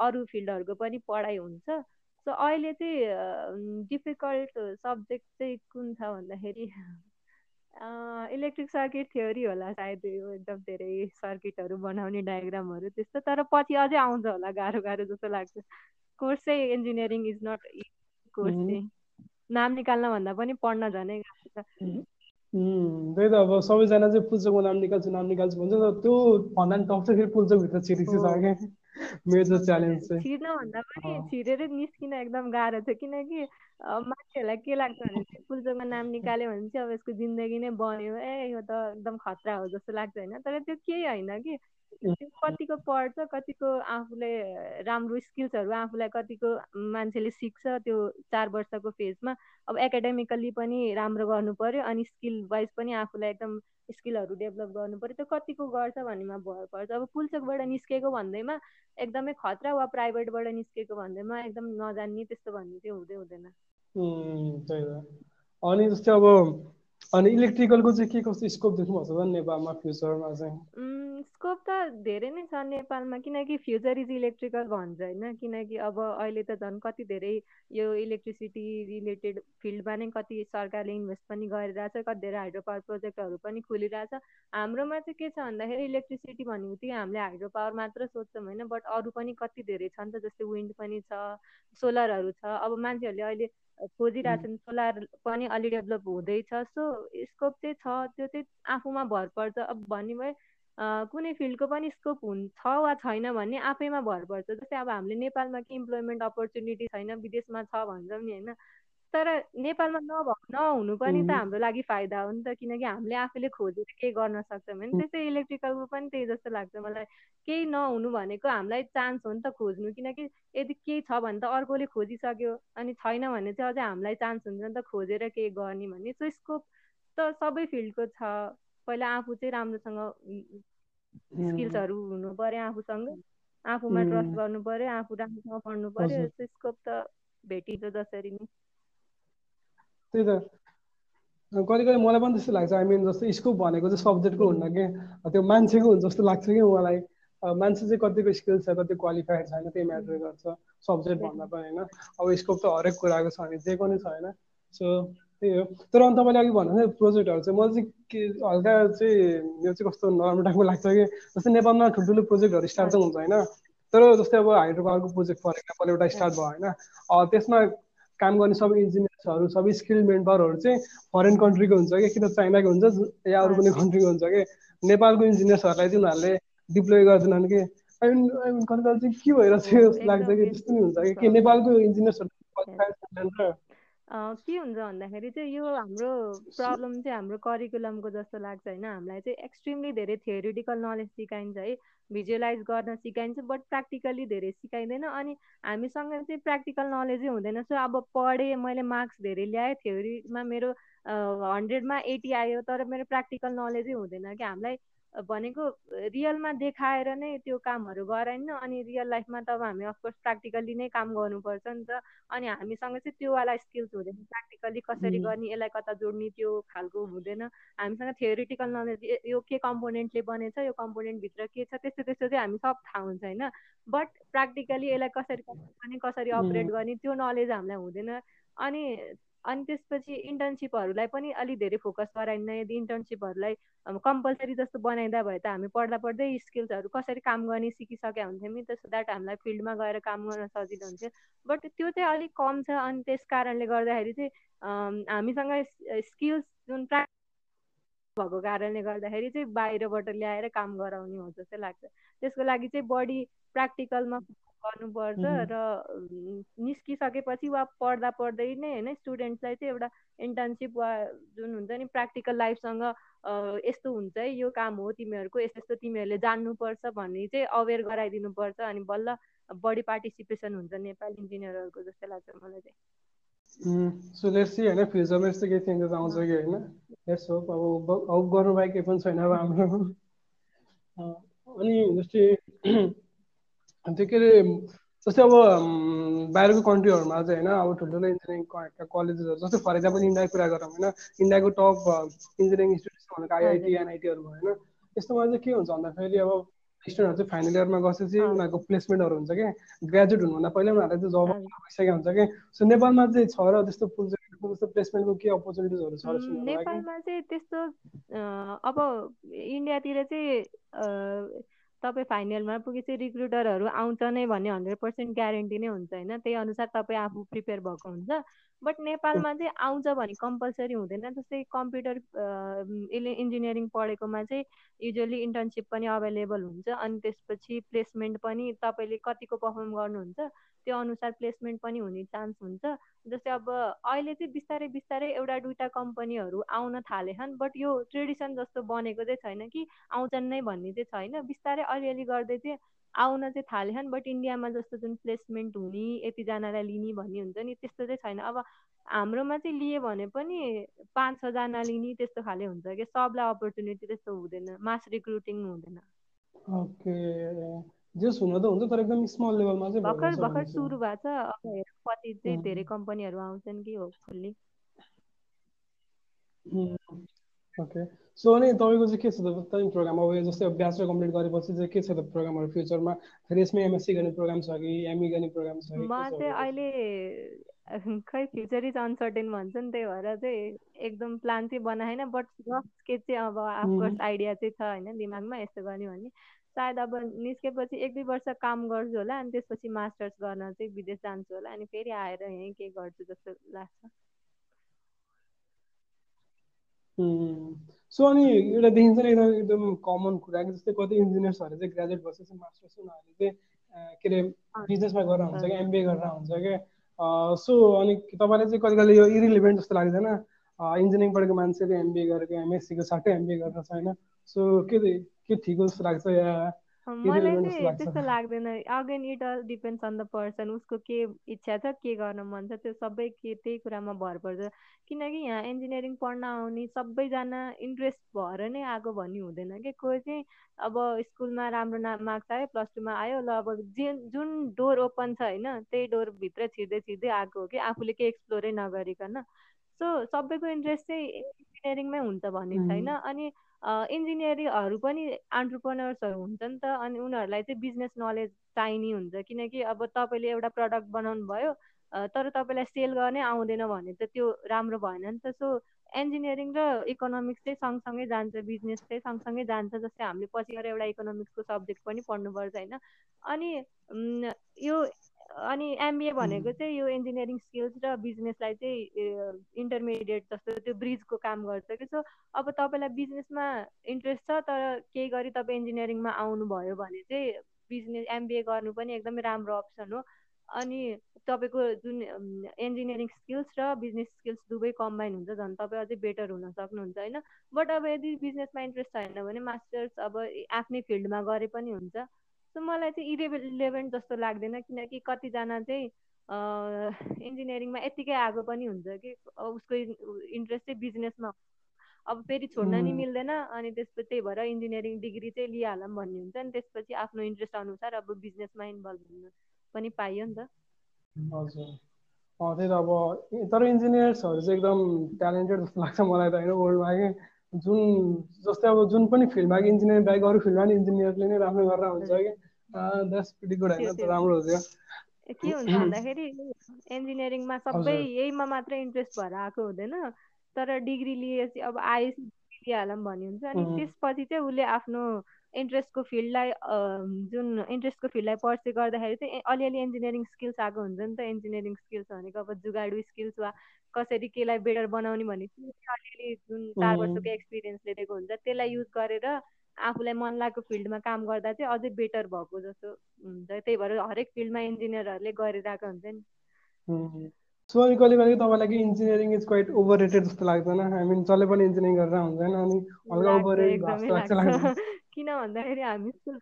अरू फिल्डहरूको पनि पढाइ हुन्छ। सो अहिले चाहिँ डिफिकल्ट सब्जेक्ट चाहिँ कुन छ भन्दाखेरि इलेक्ट्रिक सर्किट थ्योरी होला सायद यो एकदम धेरै सर्किटहरू बनाउने डायग्रामहरू त्यस्तो तर पछि अझै आउँछ होला गाह्रो गाह्रो जस्तो लाग्छ। कोर्स चाहिँ इन्जिनियरिङ इज नट कोर्स चाहिँ। नाम निकाल्न भन्दा पनि पढ्न झनै गाह्रो छ। त्यही त अब सबैजना चाहिँ पुल्चोकको नाम निकाल्छु नाम निकाल्छु भन्छ त्यो भन्दा पनि टप चाहिँ फेरि पुल्चोकभित्र छिरिसक्यो क्या मेजर च्यालेन्ज चाहिँ। छिर्न भन्दा पनि छिरेरै निस्किन एकदम गाह्रो छ किनकि मान्छेहरूलाई के लाग्छ भने चाहिँ पुल्चोकमा नाम निकाल्यो भने चाहिँ अब यसको जिन्दगी नै बन्यो। ए यो त एकदम खतरा हो जस्तो लाग्छ होइन। तर त्यो केही होइन कि कतिको पढ्छ कतिको आफूले राम्रो स्किल्सहरू आफूलाई कतिको मान्छेले सिक्छ त्यो चार वर्षको फेजमा अब एकाडेमिकल्ली पनि राम्रो गर्नु पऱ्यो अनि स्किल वाइज पनि आफूलाई एकदम स्किलहरू डेभलप गर्नु पऱ्यो त्यो कतिको गर्छ भन्नेमा भर पर्छ। अब पुल्चोकबाट निस्केको भन्दैमा एकदमै खतरा वा प्राइभेटबाट निस्केको भन्दैमा एकदम नजान्ने त्यस्तो भन्ने चाहिँ हुँदै हुँदैन। अनि जस्तै अब अनि इलेक्ट्रिकलको चाहिँ के कस्तो स्कोप देख्नुभएको छ नेपालमा फ्युचरमा चाहिँ? स्कोप त धेरै नै छ नेपालमा किनकि फ्युचर इज इलेक्ट्रिकल भन्छ होइन। किनकि अब अहिले त झन् कति धेरै यो इलेक्ट्रिसिटी रिलेटेड फिल्डमा नै कति सरकारले इन्भेस्ट पनि गरिरहेछ कति धेरै हाइड्रो पावर प्रोजेक्टहरू पनि खोलिरहेछ। हाम्रोमा चाहिँ के छ भन्दाखेरि इलेक्ट्रिसिटी भन्ने बित्तिकै हामीले हाइड्रो पावर मात्र सोध्छौँ होइन बट अरू पनि कति धेरै छ नि त जस्तै विन्ड पनि छ सोलरहरू छ। अब मान्छेहरूले अहिले खोजिरहेछन् सोलर पनि अलि डेभलप हुँदैछ सो स्कोप चाहिँ छ त्यो चाहिँ आफूमा भर पर्छ। अब भन्ने भए कुनै फिल्डको पनि स्कोप हुन्छ वा छैन भन्ने आफैमा भर पर्छ। जस्तै अब हामीले नेपालमा के इम्प्लोइमेन्ट अपर्च्युनिटी छैन विदेशमा छ भन्छौँ नि होइन। तर नेपालमा नभ नहुनु पनि त हाम्रो लागि फाइदा हो नि त किनकि हामीले आफूले खोजेर केही गर्न सक्छौँ होइन त्यस्तै इलेक्ट्रिकलको पनि त्यही जस्तो लाग्छ मलाई। केही नहुनु भनेको हामीलाई चान्स हो नि त खोज्नु किनकि यदि केही छ भने त अर्कोले खोजिसक्यो अनि छैन भने चाहिँ अझै हामीलाई चान्स हुन्छ नि त खोजेर केही गर्ने भन्ने। सो स्कोप त सबै फिल्डको छ। पहिला आफू चाहिँ राम्रोसँग स्किल्सहरू हुनु पर्यो आफूसँग। आफूमा ट्रस्ट गर्नु पर्यो आफू राम्रोसँग पढ्नु पर्यो। स्कोप त भेटिन्छ जसरी नै। त्यही त। कहिले कहिले मलाई पनि त्यस्तो लाग्छ। आई मिन जस्तो स्कोप भनेको चाहिँ सब्जेक्टको हुन्न कि? त्यो मान्छेको हुन्छ जस्तो लाग्छ कि मलाई? मान्छे चाहिँ कतिको स्किल छ कति क्वालिफाइड छैन त्यही म्याटर गर्छ सब्जेक्ट भन्दा पनि होइन? अब स्कोप त हरेक कुराको छ भने जे पनि छ होइन सो त्यही हो। तर अनि तपाईँले अघि भन्नु प्रोजेक्टहरू चाहिँ मलाई चाहिँ के हल्का चाहिँ यो चाहिँ कस्तो नराम्रो टाइपको लाग्छ कि? जस्तै नेपालमा ठुल्ठुलो प्रोजेक्टहरू स्टार्ट त हुन्छ होइन? तर जस्तै अब हाइड्रो पावरको प्रोजेक्ट फर इक्जाम्पल एउटा स्टार्ट भयो होइन? त्यसमा काम गर्ने सबै इन्जिनियर्सहरू सबै स्किल मेम्बरहरू चाहिँ फरेन कन्ट्रीको हुन्छ कि? किन चाइनाको हुन्छ? या अरू कुनै कन्ट्रीको हुन्छ कि? नेपालको इन्जिनियर्सहरूलाई चाहिँ उनीहरूले डिप्लोय गर्दैनन् कि? मिन मिन कति चाहिँ के भएर चाहिँ लाग्छ कि? त्यस्तो नि हुन्छ कि? नेपालको इन्जिनियर्सहरू के हुन्छ भन्दाखेरि चाहिँ यो हाम्रो प्रब्लम चाहिँ हाम्रो करिकुलमको जस्तो लाग्छ होइन। हामीलाई चाहिँ एक्सट्रिमली धेरै थियोरिटिकल नलेज सिकाइन्छ है। भिजुअलाइज गर्न सिकाइन्छ बट प्र्याक्टिकली धेरै सिकाइँदैन अनि हामीसँग चाहिँ प्र्याक्टिकल नलेजै हुँदैन। सो अब पढेँ मैले मार्क्स धेरै ल्याएँ थ्योरीमा मेरो हन्ड्रेडमा एटी आयो तर मेरो प्र्याक्टिकल नलेजै हुँदैन कि। हामीलाई भनेको रियलमा देखाएर नै त्यो कामहरू गराइन्न अनि रियल लाइफमा त अब हामी अफकोर्स प्र्याक्टिकल्ली नै काम गर्नुपर्छ नि त। अनि हामीसँग चाहिँ त्योवाला स्किल्स हुँदैन। प्र्याक्टिकल्ली कसरी गर्ने यसलाई कता जोड्ने त्यो खालको हुँदैन। हामीसँग थियोरिटिकल नलेज यो के कम्पोनेन्टले बनेछ यो कम्पोनेन्टभित्र के छ त्यस्तो त्यस्तो चाहिँ हामी सब थाहा हुन्छ होइन? बट प्र्याक्टिकली यसलाई कसरी गर्ने कसरी अपरेट गर्ने त्यो नलेज हामीलाई हुँदैन। अनि अनि त्यसपछि इन्टर्नसिपहरूलाई पनि अलिक धेरै फोकस गराइन्न यदि इन्टर्नसिपहरूलाई कम्पलसरी जस्तो बनाइदिए भए त हामी पढ्दा पढ्दै स्किल्सहरू कसरी काम गर्ने सिकिसकेका हुन्थ्यौँ नि सो द्याट हामीलाई फिल्डमा गएर काम गर्न सजिलो हुन्थ्यो। बट त्यो चाहिँ अलिक कम छ अनि त्यस कारणले गर्दाखेरि चाहिँ हामीसँग स्किल्स जुन प्रा भएको कारणले गर्दाखेरि चाहिँ बाहिरबाट ल्याएर काम गराउने हो जस्तो लाग्छ। त्यसको लागि चाहिँ बढी प्र्याक्टिकलमा गर्नुपर्छ र निस्किसकेपछि वा पढ्दा पढ्दै नै होइन स्टुडेन्ट्सलाई चाहिँ एउटा इन्टर्नसिप वा जुन हुन्छ नि प्र्याक्टिकल लाइफसँग यस्तो हुन्छ है यो काम हो तिमीहरूको यस्तो यस्तो तिमीहरूले जान्नुपर्छ भन्ने चाहिँ अवेर गराइदिनुपर्छ अनि बल्ल बढी पार्टिसिपेसन हुन्छ नेपाली इन्जिनियरहरूको जस्तो लाग्छ मलाई चाहिँ। सो लेट्स सी होइन फ्युचरमा यस्तो केही चेन्जेस आउँछ कि होइन? लेट्स होप अब गर्नु बाहेक केही पनि छैन अब हाम्रो। अनि जस्तै त्यो के अरे जस्तै अब बाहिरको कन्ट्रीहरूमा चाहिँ होइन अब ठुल्ठुलो इन्जिनियरिङ कलेजेसहरू जस्तै फर इक्जाम्पल इन्डियाको कुरा गरौँ होइन? इन्डियाको टप इन्जिनियरिङ इन्स्टिट्युसन भनेको आइआइटी एनआइटीहरू भयो होइन? यस्तोमा चाहिँ के हुन्छ भन्दाखेरि अब स्टुडेन्टहरू चाहिँ फाइनल इयरमा गएपछि उनीहरूको प्लेसमेन्टहरू हुन्छ कि? ग्रेजुएट हुनुभन्दा पहिला उनीहरूले चाहिँ जब भइसकेको हुन्छ कि? सो नेपालमा चाहिँ छ र त्यस्तो जस्तो प्लेसमेन्टको के अपर्च्युनिटिजहरू छ नेपालमा चाहिँ त्यस्तो अब इन्डियातिर चाहिँ तपाईँ फाइनलमा पुगेपछि रिक्रुटरहरू आउँछ नै भन्ने हन्ड्रेड पर्सेन्ट ग्यारेन्टी नै हुन्छ होइन? त्यही अनुसार तपाईँ आफू प्रिपेयर भएको हुन्छ। बट नेपालमा चाहिँ आउँछ भने कम्पलसरी हुँदैन। जस्तै कम्प्युटर इन्जिनियरिङ पढेकोमा चाहिँ युजली इन्टर्नसिप पनि अभाइलेबल हुन्छ। अनि त्यसपछि प्लेसमेन्ट पनि तपाईँले कतिको पर्फर्म गर्नुहुन्छ। त्यो अनुसार प्लेसमेन्ट पनि हुने चान्स हुन्छ। जस्तै अब अहिले चाहिँ बिस्तारै बिस्तारै एउटा दुइटा कम्पनीहरू आउन थालेछन् बट यो ट्रेडिसन जस्तो बनेको चाहिँ छैन कि आउँछन् नै भन्ने चाहिँ छैन। बिस्तारै अलिअलि गर्दै चाहिँ आउन चाहिँ थालेछन् बट इन्डियामा जस्तो जुन प्लेसमेन्ट हुने यतिजनालाई लिने भन्ने हुन्छ नि त्यस्तो चाहिँ छैन। अब हाम्रोमा चाहिँ लिए भने पनि पाँच छजना लिने त्यस्तो खाले हुन्छ कि सबलाई अपर्च्युनिटी त्यस्तो हुँदैन मास रिक्रुटिङ हुँदैन। ओके जेस हुन त हुन्छ तर एकदम स्मल लेभलमा चाहिँ भर्खर भर्खर सुरु भएको छ। अब हेर कति चाहिँ धेरै कम्पनीहरू आउँछन् कि हो फुल्ली। ओके। सो अनि तपाईँको चाहिँ के छ त? तपाईँ प्रोग्राम अब जस्तै अब ब्याचलर कम्प्लिट गरेपछि चाहिँ के छ त प्रोग्रामहरू फ्युचरमा? फेरि यसमै एमएससी गर्ने प्रोग्राम छ कि एमई गर्ने प्रोग्राम छ म चाहिँ अहिले खै फ्युचर इज अनसर्टेन भन्छ नि त्यही भएर चाहिँ एकदम प्लान चाहिँ बनाएन बट रफ स्केच चाहिँ अब अफकोर्स आइडिया चाहिँ छ होइन दिमागमा यस्तो गर्ने भन्ने। सायद अब निस्केपछि एक दुई वर्ष काम गर्छु होला अनि त्यसपछि मास्टर्स गर्न चाहिँ विदेश जान्छु होला अनि फेरि आएर यहीँ के गर्छु जस्तो लाग्छ। सो अनि एउटा देखिन्छ नि एकदम एकदम कमन कुरा जस्तै कति इन्जिनियर्सहरू चाहिँ ग्रेजुएट भएपछि मास्टर्स उनीहरूले चाहिँ के अरे बिजनेसमा गरेर हुन्छ कि एमबिए गरेर हुन्छ कि सो अनि तपाईँलाई चाहिँ कति कहिले यो इरिलिभेन्ट जस्तो लाग्दैन इन्जिनियरिङ पढेको मान्छेले एमबिए गरेको एमएससीको साथै एमबिए गरेर छैन सो के के ठिक जस्तो लाग्छ या मलाई चाहिँ त्यस्तो लाग्दैन। Again it all depends on the person उसको के इच्छा छ के गर्न मन छ त्यो सबै के त्यही कुरामा भर पर्छ। किनकि यहाँ इन्जिनियरिङ पढ्न आउने सबैजना इन्ट्रेस्ट भएर नै आएको भन्ने हुँदैन कि? कोही चाहिँ अब स्कुलमा राम्रो ना मार्क्स आयो प्लस टूमा आयो ल अब जुन जुन डोर ओपन छ होइन त्यही डोरभित्र छिर्दै छिर्दै आएको हो कि? आफूले केही एक्सप्लोरै नगरिकन। सो सबैको इन्ट्रेस्ट चाहिँ इन्जिनियरिङमै हुन्छ भन्ने छैन। अनि इन्जिनियरिङहरू पनि अन्टरप्रोनर्सहरू हुन्छ नि त अनि उनीहरूलाई चाहिँ बिजनेस नलेज चाहिने हुन्छ। किनकि अब तपाईँले एउटा प्रडक्ट बनाउनु भयो तर तपाईँलाई सेल गर्नै आउँदैन भने त त्यो राम्रो भएन नि त। सो इन्जिनियरिङ र इकोनोमिक्स चाहिँ सँगसँगै जान्छ बिजनेस चाहिँ सँगसँगै जान्छ जस्तै हामीले पछि गएर एउटा इकोनोमिक्सको सब्जेक्ट पनि पढ्नुपर्छ होइन। अनि यो अनि एमबिए भनेको चाहिँ यो इन्जिनियरिङ स्किल्स र बिजनेसलाई चाहिँ इन्टरमिडिएट जस्तो त्यो ब्रिजको काम गर्छ कि। सो अब तपाईँलाई बिजनेसमा इन्ट्रेस्ट छ तर केही गरी तपाईँ इन्जिनियरिङमा आउनुभयो भने चाहिँ बिजनेस एमबिए गर्नु पनि एकदमै राम्रो अप्सन हो। अनि तपाईँको जुन इन्जिनियरिङ स्किल्स र बिजनेस स्किल्स दुवै कम्बाइन हुन्छ झन् तपाईँ अझै बेटर हुन सक्नुहुन्छ होइन। बट अब यदि बिजनेसमा इन्ट्रेस्ट छैन भने मास्टर्स अब आफ्नै फिल्डमा गरे पनि हुन्छ। सो मलाई चाहिँ इरेभेन्ट जस्तो लाग्दैन किनकि कतिजना चाहिँ इन्जिनियरिङमा यत्तिकै आएको पनि हुन्छ कि उसको इन्ट्रेस्ट चाहिँ बिजनेसमा अब फेरि छोड्न नि मिल्दैन अनि त्यसपछि त्यही भएर इन्जिनियरिङ डिग्री चाहिँ लिइहालौँ भन्ने हुन्छ नि त्यसपछि आफ्नो इन्ट्रेस्ट अनुसार अब बिजनेसमा इन्भल्भ हुन पनि पाइयो नि त। हजुर। त्यही त अब तर इन्जिनियर्सहरू चाहिँ एकदम ट्यालेन्टेड जस्तो लाग्छ मलाई त होइन वर्ल्डमा कि जुन जस्तै अब जुन पनि फिल्डमा कि इन्जिनियरिङ बाहेक अरू फिल्डमा नि इन्जिनियरले नै राम्रो गरेर हुन्छ कि राम्रो हो के हुन्छ भन्दाखेरि इन्जिनियरिङमा सबै यहीमा मात्रै इन्ट्रेस्ट भएर आएको हुँदैन तर डिग्री लिएपछि अब आइएससी लिइहालौँ भन्ने हुन्छ अनि त्यसपछि चाहिँ उसले आफ्नो इन्ट्रेस्टको फिल्डलाई जुन इन्ट्रेस्टको फिल्डलाई पर्से गर्दाखेरि चाहिँ अलिअलि इन्जिनियरिङ स्किल्स आएको हुन्छ नि त इन्जिनियरिङ स्किल्स भनेको अब जुगाडु स्किल्स वा कसरी केलाई बेटर बनाउने भन्ने अलिअलि जुन चार वर्षको एक्सपिरियन्सले दिएको हुन्छ त्यसलाई युज गरेर आफूलाई मन लागेको फिल्डमा काम गर्दा चाहिँ अझै बेटर भएको जस्तो हुन्छ। त्यही भएर हरेक फिल्डमा इन्जिनियरहरूले गरिरहेको हुन्छ नि। सो अनि कहिले कहिले तपाईँलाई engineering is quite over rated जस्तो लाग्दैन? आई मिन जसले पनि इन्जिनियरिङ गरेर हुँदैन अनि हल्का ओभर किन भन्दाखेरि हामी स्कुल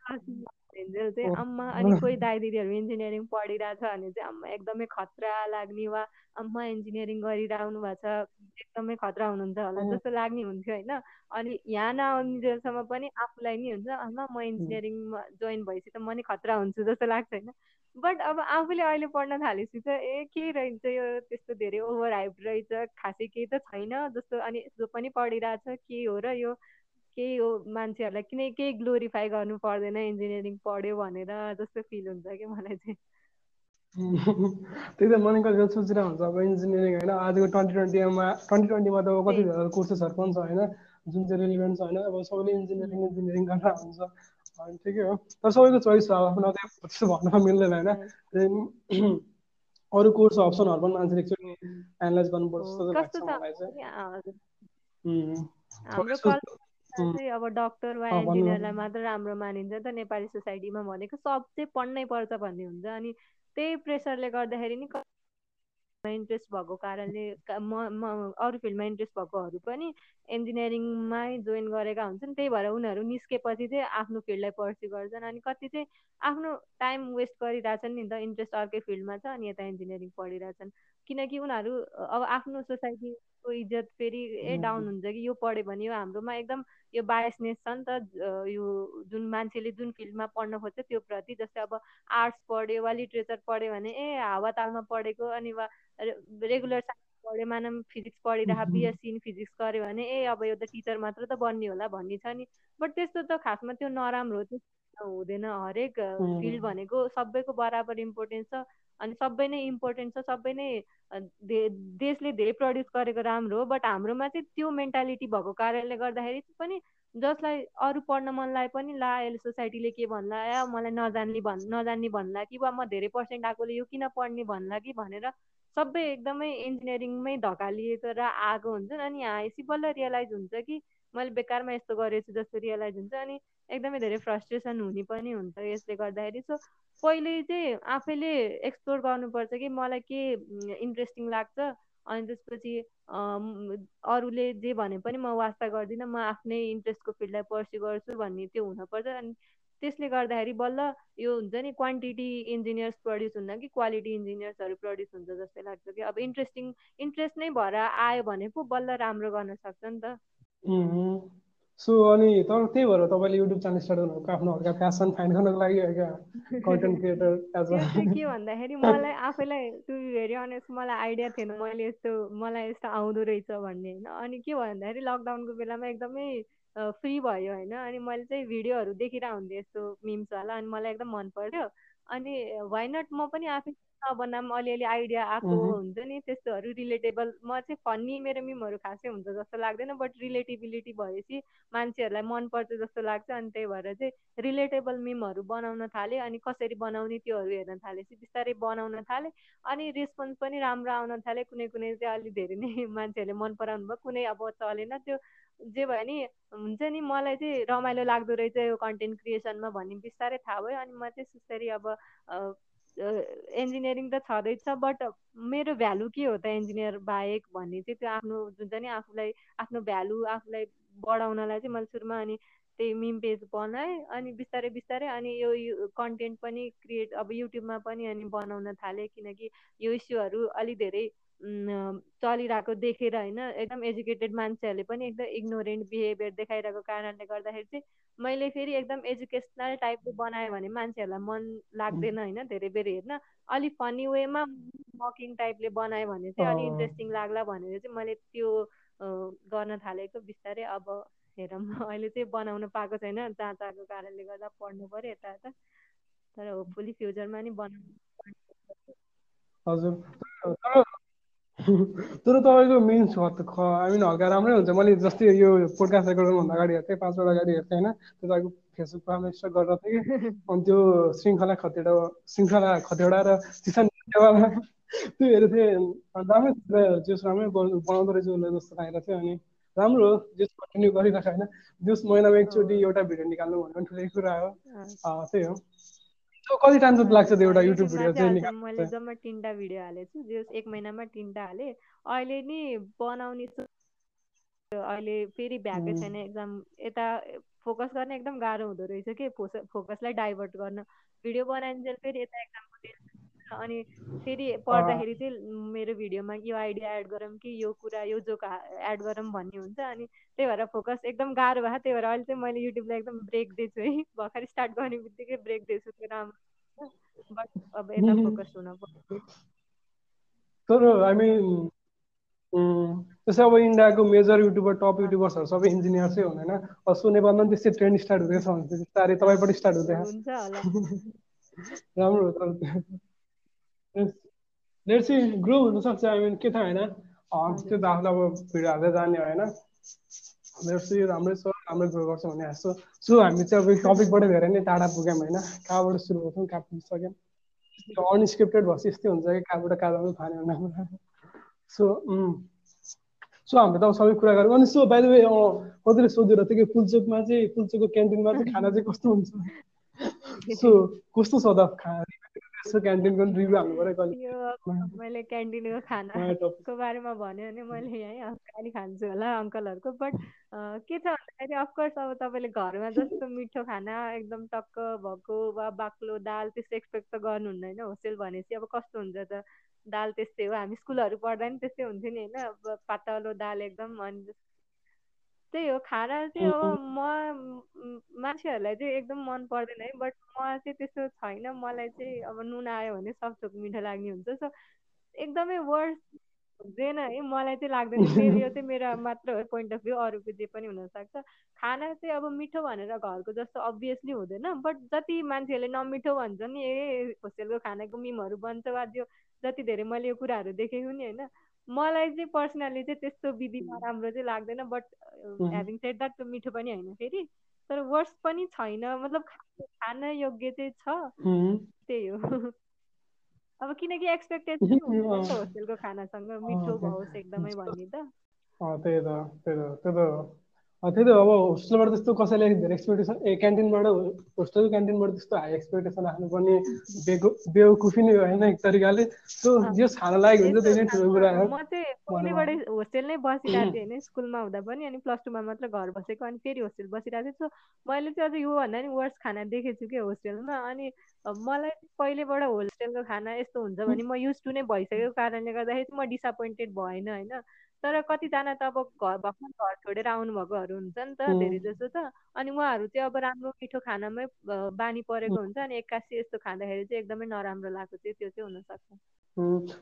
हिँड्दै चाहिँ आम्मा अनि कोही दाइ दिदीहरू इन्जिनियरिङ पढिरहेछ भने चाहिँ आम्मा एकदमै खतरा लाग्ने वा आम्मा इन्जिनियरिङ गरिरहनु भएको छ एकदमै खतरा हुनुहुन्छ होला जस्तो लाग्ने हुन्थ्यो होइन। अनि यहाँ नआउनेसम्म पनि आफूलाई नि हुन्छ आमा म इन्जिनियरिङमा जोइन भएपछि त म नि खतरा हुन्छु जस्तो लाग्छ होइन। बट अब आफूले अहिले पढ्न थालेपछि त ए के रहेछ यो त्यस्तो धेरै ओभर हाइप रहेछ खासै केही त छैन जस्तो अनि जो पनि पढिरहेछ के हो र यो केही हो मान्छेहरूलाई किन केही ग्लोरिफाई गर्नु पर्दैन इन्जिनियरिङ पढ्यो भनेर जस्तो फिल हुन्छ कि मलाई चाहिँ। त्यही त मर्निङ कलेजमा सोचिरहेको हुन्छ अब इन्जिनियरिङ होइन आजको ट्वेन्टी ट्वेन्टीमा ट्वेन्टी ट्वेन्टीमा त कति कोर्सेसहरू पनि छ होइन जुन चाहिँ रिलिभेन्ट छ होइन अब सबैले इन्जिनियरिङ इन्जिनियरिङ गरेर हुन्छ। अनि ठिकै हो। तर सबैको चोइस छ आफ्नो त्यस्तो भन्न मिल्दैन होइन। अरू कोर्स अप्सनहरू पनि मान्छेले एकचोटि एनालाइज गर्नुपर्छ जस्तो लाग्छ मलाई चाहिँ। चाहिँ अब डक्टर वा इन्जिनियरलाई मात्र राम्रो मानिन्छ त नेपाली सोसाइटीमा भनेको सब चाहिँ पढ्नै पर्छ भन्ने हुन्छ अनि त्यही प्रेसरले गर्दाखेरि नि इन्ट्रेस्ट भएको कारणले म म अरू फिल्डमा इन्ट्रेस्ट भएकोहरू पनि इन्जिनियरिङमै जोइन गरेका हुन्छन्। त्यही भएर उनीहरू निस्केपछि चाहिँ आफ्नो फिल्डलाई पर्स्यु गर्छन् अनि कति चाहिँ आफ्नो टाइम वेस्ट गरिरहेछन् नि त इन्ट्रेस्ट अर्कै फिल्डमा छ अनि यता इन्जिनियरिङ पढिरहेछन्। किनकि उनीहरू अब आफ्नो सोसाइटीको इज्जत फेरि ए डाउन हुन्छ कि यो पढ्यो भने यो हाम्रोमा एकदम यो बायसनेस छ नि त यो जुन मान्छेले जुन फिल्डमा पढ्न खोज्छ त्यो प्रति जस्तै अब आर्ट्स पढ्यो वा लिट्रेचर पढ्यो भने ए हावातालमा पढेको अनि वा रेगुलर साइन्स पढ्यो मानव फिजिक्स पढिरह बिएससी इन फिजिक्स गर्यो भने ए अब यो त टिचर मात्र त बन्ने होला भन्ने छ नि। बट त्यस्तो त खासमा त्यो नराम्रो त्यो। हुँदैन हरेक फिल्ड भनेको सबैको बराबर इम्पोर्टेन्स छ। अनि सबै नै इम्पोर्टेन्ट छ सबै नै देशले धेरै प्रड्युस गरेको राम्रो हो बट हाम्रोमा चाहिँ त्यो मेन्टालिटी भएको कारणले गर्दाखेरि पनि जसलाई अरू पढ्न मन लागे पनि ला अहिले सोसाइटीले के भन्ला या मलाई नजान्ने भन् नजान्ने भन्ला कि वा म धेरै पर्सेन्ट आएकोले यो किन पढ्ने भन्ला कि भनेर सबै एकदमै इन्जिनियरिङमै धकालिएको र आएको हुन्छन्। अनि यहाँ आएपछि बल्ल रियलाइज हुन्छ कि मैले बेकारमा यस्तो गरेछु जस्तो रियलाइज हुन्छ। अनि एकदमै धेरै फ्रस्ट्रेसन हुने पनि हुन्छ यसले गर्दाखेरि। सो पहिले चाहिँ आफैले एक्सप्लोर गर्नुपर्छ कि मलाई के इन्ट्रेस्टिङ लाग्छ। अनि त्यसपछि अरूले जे भने पनि म वास्ता गर्दिनँ म आफ्नै इन्ट्रेस्टको फिल्डलाई पर्स्यु गर्छु भन्ने त्यो हुनपर्छ। अनि त्यसले गर्दाखेरि बल्ल यो हुन्छ नि क्वान्टिटी इन्जिनियर्स प्रड्युस हुन्न कि क्वालिटी इन्जिनियर्सहरू प्रड्युस हुन्छ जस्तै लाग्छ कि अब इन्ट्रेस्टिङ इन्ट्रेस्ट नै भएर आयो भने पो बल्ल राम्रो गर्न सक्छ नि त। सो अनि तर त्यही भएर तपाईँले युट्युब च्यानल स्टार्ट गर्नुभएको आफ्नो हल्का प्यासन फाइन्ड गर्नको लागि कन्टेन्ट क्रिएटर के भन्दाखेरि मलाई आफैलाई टु बी भेरी अनेस्ट मलाई आइडिया थिएन मैले यस्तो मलाई यस्तो आउँदो रहेछ भन्ने होइन। अनि के भन्दाखेरि लकडाउनको बेलामा एकदमै फ्री भयो होइन। अनि मैले चाहिँ भिडियोहरू देखिरहेको हुन्थेँ यस्तो मिम्सवाला अनि मलाई एकदम मन पर्थ्यो अनि वाइ नट म पनि आफै नबनाम अलिअलि आइडिया आएको हुन्छ नि त्यस्तोहरू रिलेटेबल। म चाहिँ फन्नी मेरो मिमहरू खासै हुन्छ जस्तो लाग्दैन बट रिलेटिबिलिटी भएपछि मान्छेहरूलाई मनपर्छ जस्तो लाग्छ अनि त्यही भएर चाहिँ रिलेटेबल मिमहरू बनाउन थालेँ अनि कसरी बनाउने त्योहरू हेर्न थालेपछि बिस्तारै बनाउन थालेँ अनि रेस्पोन्स पनि राम्रो आउन थाल्यो कुनै कुनै चाहिँ अलिक धेरै नै मान्छेहरूले मन पराउनु भयो कुनै अब चलेन। त्यो जे भयो नि हुन्छ नि मलाई चाहिँ रमाइलो लाग्दो रहेछ यो कन्टेन्ट क्रिएसनमा भन्ने बिस्तारै थाहा भयो अनि म चाहिँ सुस्तरी अब इन्जिनियरिङ त छँदैछ बट मेरो भ्यालु के हो त इन्जिनियर बाहेक भन्ने चाहिँ त्यो आफ्नो जुन चाहिँ नि आफूलाई आफ्नो भ्यालु आफूलाई बढाउनलाई चाहिँ मैले सुरुमा अनि त्यही मिम पेज बनाएँ अनि बिस्तारै बिस्तारै अनि यो कन्टेन्ट पनि क्रिएट अब युट्युबमा पनि अनि बनाउन थालेँ किनकि यो इस्युहरू अलिक धेरै चलिरहेको देखेर होइन एकदम एजुकेटेड मान्छेहरूले पनि एकदम इग्नोरेन्ट बिहेभियर देखाइरहेको कारणले गर्दाखेरि चाहिँ मैले फेरि एकदम एजुकेसनल टाइपको बनाएँ भने मान्छेहरूलाई मन लाग्दैन होइन धेरै बेर हेर्न। अलिक फनी वेमा मकिङ टाइपले बनाएँ भने चाहिँ अलिक इन्ट्रेस्टिङ लाग्ला भनेर चाहिँ मैले त्यो गर्न थालेको बिस्तारै अब हेरौँ। अहिले चाहिँ बनाउन पाएको छैन जहाँ तहाँको कारणले गर्दा पढ्नु पऱ्यो यता यता तर होपफुली फ्युचरमा नि बनाउनु हजुर। तर तपाईँको मेन आई मिन हल्का राम्रै हुन्छ। मैले जस्तै यो पोडकास्ट रेकर्ड गर्नुभन्दा अगाडि हेर्थेँ पाँचवटा अगाडि हेर्थेँ होइन? त्यो तपाईँको फेसबुकमा स्टक गरेर थिएँ। अनि त्यो श्रृङ्खला खतेडा श्रृङ्खला खतेडा र चिसन त्यो हेरेको थिएँ राम्रै जेस राम्रै बनाउँदो रहेछ उसले जस्तो लागेको थियो। अनि राम्रो हो जेस कन्टिन्यू गरिरहेको होइन? जेस महिनामा एकचोटि एउटा भिडियो निकाल्नु भन्ने पनि ठुलै कुरा हो। त्यही हो। कति टाइम लाग्छ त्यो एउटा युट्युब भिडियो चाहिँ मैले जम्मा तिनवटा भिडियो हालेको छु एक महिनामा तिनवटा हालेँ। अहिले नि बनाउने अहिले फेरि भ्याएकै छैन एक्जाम यता फोकस गर्ने एकदम गाह्रो हुँदो रहेछ कि? फोकसलाई डाइभर्ट गर्न। भिडियो बनाइन्जेल फेरि यता एक्जामको अनि फेरि पढ्दाखेरि चाहिँ मेरो भिडियोमा यो आइडिया एड गरौँ कि यो कुरा यो जोक एड गरौँ भन्ने हुन्छ। अनि त्यही भएर फोकस एकदम गाह्रो भयो। त्यही भएर अहिले चाहिँ मैले युट्युबलाई एकदम ब्रेक दिएछु है। भर्खर स्टार्ट गर्ने बित्तिकै ब्रेक दिएछु। त्यो राम्रो बट अब यता फोकस हुन पर्छ तर हामी त्यसै अब इन्डियाको मेजर युट्युबर टप युट्युबर्सहरू सबै इन्जिनियर चाहिँ हुँदैन। सो नेपालमा पनि त्यस्तै ट्रेन्ड स्टार्ट हुँदैछ। भने बिस्तारै तपाईँपट्टि स्टार्ट हुँदैछ राम्रो हो तर। लेट्स चाहिँ ग्रो हुनसक्छ आई मिन के थाहा होइन त्यो त आफूलाई अब भिडियो हाल्दै जाने होइन लेट्स चाहिँ राम्रै छ राम्रै ग्रो गर्छ भन्ने हाँस्छु सो हामी चाहिँ अब टपिकबाट धेरै नै टाढा पुग्यौँ होइन कहाँबाट सुरु गर्छौँ कहाँ पुगिसक्यौँ अनस्क्रिप्टेड भएपछि यस्तै हुन्छ कि कहाँबाट कहाँ जानु हुँदैन सो सो हामीले त सबै कुरा गऱ्यौँ अनि सो बाहिर कतिले सोधेर थियो कि फुलचोकमा चाहिँ फुलचोकको क्यान्टिनमा चाहिँ खाना चाहिँ कस्तो हुन्छ सो कस्तो छ त खाना क्यान्टिनको रिभ्यू हाल्नु पऱ्यो मैले क्यान्टिनको खानाको बारेमा भन्यो भने मैले यहीँ गाली खान्छु होला अङ्कलहरूको बट के छ भन्दाखेरि अफकोर्स अब तपाईँले घरमा जस्तो मिठो खाना एकदम टक्क भएको वा बाक्लो दाल त्यस्तो एक्सपेक्ट त गर्नुहुन्न होइन होस्टेल भनेपछि अब कस्तो हुन्छ त? दाल त्यस्तै हो हामी स्कुलहरू पढ्दा नि त्यस्तै हुन्थ्यो नि होइन? अब पातलो दाल एकदम अनि त्यही हो खाना चाहिँ अब म मान्छेहरूलाई चाहिँ एकदम मन पर्दैन है बट म चाहिँ त्यस्तो छैन। मलाई चाहिँ अब नुन आयो भने सब थोक मिठो लाग्ने हुन्छ। सो एकदमै वर्स हुँदैन है मलाई चाहिँ लाग्दैन। मेरो यो चाहिँ मेरो मात्र हो पोइन्ट अफ भ्यू अरूको जे पनि हुनसक्छ। खाना चाहिँ अब मिठो भनेर घरको जस्तो अभियसली हुँदैन बट जति मान्छेहरूले नमिठो भन्छ नि ए होस्टेलको खानाको मिमहरू बन्छ वा जो जति धेरै मैले यो कुराहरू देखेको नि होइन। मलाई चाहिँ पर्सनली चाहिँ त्यस्तो विधि नराम्रो चाहिँ लाग्दैन बट ह्याभिङ सेड द्याट त्यो मिठो पनि होइन फेरि। तर वर्स पनि छैन मतलब खान योग्य चाहिँ छ। त्यही हो। अब किनकि एक्सपेक्टेसन होस्टेलको खानासँग मिठो भओस् एकदमै भन्ने त। त्यही त त्यही त त्यो त। त्यही त अब होस्टेलबाट त्यस्तो कसैले धेरै एक्सपेक्टेसन ए क्यान्टिनबाट होस्टेल क्यान्टिनबाट त्यस्तो हाई एक्सपेक्टेसन राख्नुपर्ने बेवकुफी नै होइन एक तरिकाले। त्यो जे खान लागेको हुन्छ त्यही नै ठुलो कुरा हो। म चाहिँ पहिलेबाट होस्टेल नै बसिरहेको थिएँ होइन स्कुलमा हुँदा पनि अनि प्लस टूमा मात्र घर बसेको अनि फेरि होस्टेल बसिरहेको थिएँ। सो मैले चाहिँ अझ योभन्दा नि वर्स खाना देखेको छु कि होस्टेलमा अनि मलाई पहिलेबाट होस्टेलको खाना यस्तो हुन्छ भने म युज टु नै भइसकेको कारणले गर्दाखेरि म डिसपोइन्टेड भएन होइन। तर कतिजना त अब घर भर्खर घर छोडेर आउनुभएकोहरू हुन्छ नि त धेरै जसो त। अनि उहाँहरू चाहिँ अब राम्रो मिठो खानामै बानी परेको हुन्छ अनि एक्कासी यस्तो खाँदाखेरि चाहिँ एकदमै नराम्रो लागेको चाहिँ त्यो चाहिँ हुनसक्छ।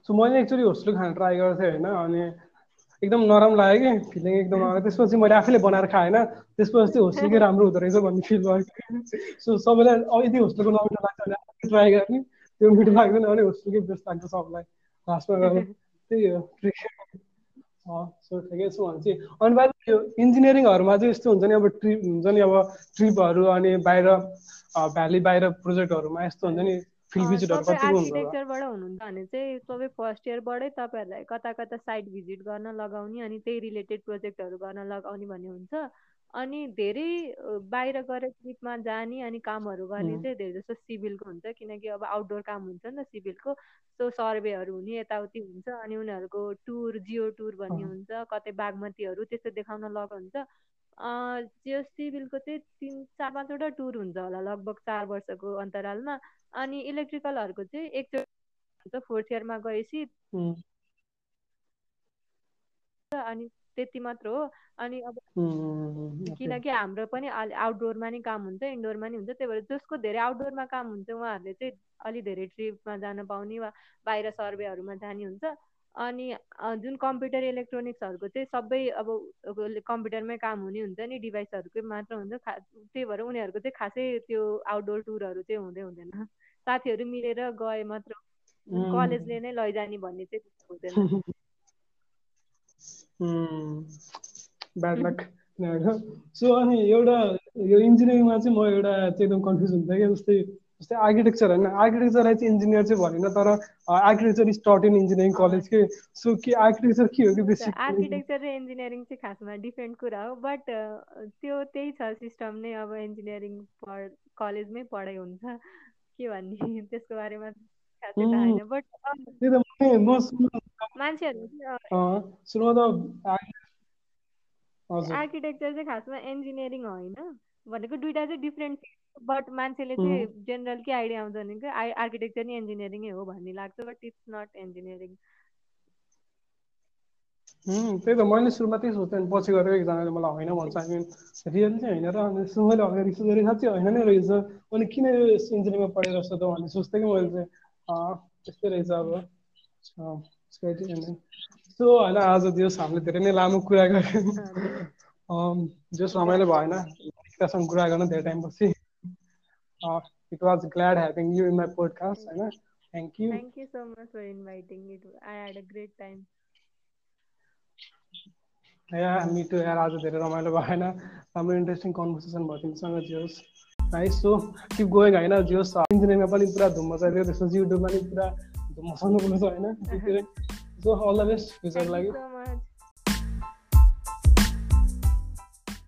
सो मैले एक्चुली होस्टेल खाना ट्राई गरेको थिएँ होइन अनि एकदम नराम्रो लाग्यो कि फिलिङ एकदम नराम्रो त्यसपछि मैले आफैले बनाएर खाएँ होइन त्यसपछि चाहिँ होस्टेलकै राम्रो हुँदो रहेछ भन्ने फिल भयो। सो सबैलाई अब यदि होस्टेलको नमिठो लाग्छ भने ट्राई गर्ने त्यो मिठो लाग्दैन भने होस्टेलकै बेस्ट लाग्छ सबलाई। लास्टमा त्यही हो। सो ठिकै छु भने चाहिँ अनि बाहिर यो इन्जिनियरिङहरूमा चाहिँ यस्तो हुन्छ नि अब ट्रिप हुन्छ नि अब ट्रिपहरू अनि बाहिर भ्याली बाहिर प्रोजेक्टहरूमा यस्तो हुन्छ नि आर्किटेक्चरबाट हुनुहुन्छ भने चाहिँ सबै फर्स्ट इयरबाटै तपाईँहरूलाई कता कता साइट भिजिट गर्न लगाउने अनि त्यही रिलेटेड प्रोजेक्टहरू गर्न लगाउने भन्ने हुन्छ। अनि धेरै बाहिर गएर ट्रिपमा जाने अनि कामहरू गर्ने चाहिँ धेरै जस्तो सिभिलको हुन्छ। किनकि अब आउटडोर काम हुन्छ नि त सिभिलको। सो सर्वेहरू हुने यताउति हुन्छ अनि उनीहरूको टुर जियो टुर भन्ने हुन्छ कतै बागमतीहरू त्यस्तो देखाउन लग हुन्छ। त्यो सिभिलको चाहिँ तिन चार पाँचवटा टुर हुन्छ होला लगभग चार वर्षको अन्तरालमा। अनि इलेक्ट्रिकलहरूको चाहिँ एकचोटि हुन्छ फोर्थ इयरमा गएपछि अनि त्यति मात्र हो। अनि अब किनकि हाम्रो पनि आउटडोरमा नि काम हुन्छ इन्डोरमा नि हुन्छ त्यही भएर जसको धेरै आउटडोरमा काम हुन्छ उहाँहरूले चाहिँ अलि धेरै ट्रिपमा जान पाउने वा बाहिर सर्वेहरूमा जाने हुन्छ। अनि जुन कम्प्युटर इलेक्ट्रोनिक्सहरूको चाहिँ सबै अब कम्प्युटरमै काम हुने हुन्छ नि डिभाइसहरूकै मात्र हुन्छ त्यही भएर उनीहरूको चाहिँ खासै त्यो आउटडोर टुरहरू चाहिँ हुँदै हुँदैन। साथीहरू मिलेर गए मात्र कलेजले नै लैजाने भन्ने चाहिँ हुँदैन। ब्याड लक सो अनि एउटा यो इन्जिनियरिङमा चाहिँ म एउटा चाहिँ एकदम कन्फ्युज हुन्छ क्या जस्तै जस्तै आर्किटेक्चर होइन। आर्किटेक्चरलाई चाहिँ इन्जिनियर चाहिँ भनेन तर architecture is taught in engineering college के। सो के आर्किटेक्चर के हो कि बेसी आर्किटेक्चर र इन्जिनियरिङ चाहिँ खासमा डिफ्रेन्ट कुरा हो बट त्यो त्यही छ सिस्टम नै अब इन्जिनियरिङ पढ कलेजमै पढाइ हुन्छ। के भन्ने त्यसको बारेमा थाहा छैन बट आर्किटेक्चर चाहिँ खासमा इन्जिनियरिङ होइन? भनेको दुइटा चाहिँ डिफ्रेन्ट बट मान्छेले चाहिँ जेनरल के आइडिया आउँछ भने आर्किटेक्चर नि इन्जिनियरिङै हो भन्ने लाग्छ बट इट्स नट इन्जिनियरिङ त्यही त मैले सुरुमा त्यही सोच्थेँ पछि गएर एकजनाले मलाई होइन भन्छ। आई मिन रियल चाहिँ होइन र अनि मैले अगाडि गरेँ साँच्चै होइन नै रहेछ। अनि किन यो इन्जिनियरिङमा पढेर जस्तो त भन्ने सोच्थेँ कि मैले चाहिँ। त्यस्तै रहेछ अब। सो होइन आज दियोस् हामीले धेरै नै लामो कुरा गऱ्यौँ। जो रमाइलो भएन एकतासँग कुरा गर्न धेरै टाइम पछि। It was glad having you in my podcast होइन? Thank you thank you so much for inviting it I had a great time yeah मिटो यार आज धेरै रमाइलो भएन। राम्रो इन्ट्रेस्टिङ कन्भर्सेसन भयो तिमीसँग जियोस्। नाइस सो किप गोइङ होइन जियोस्। इन्जिनियरिङमा पनि पुरा धुम मचाइदियो त्यसपछि युट्युबमा पनि पुरा धुम मचाउनु पर्छ होइन? So all the best future लागि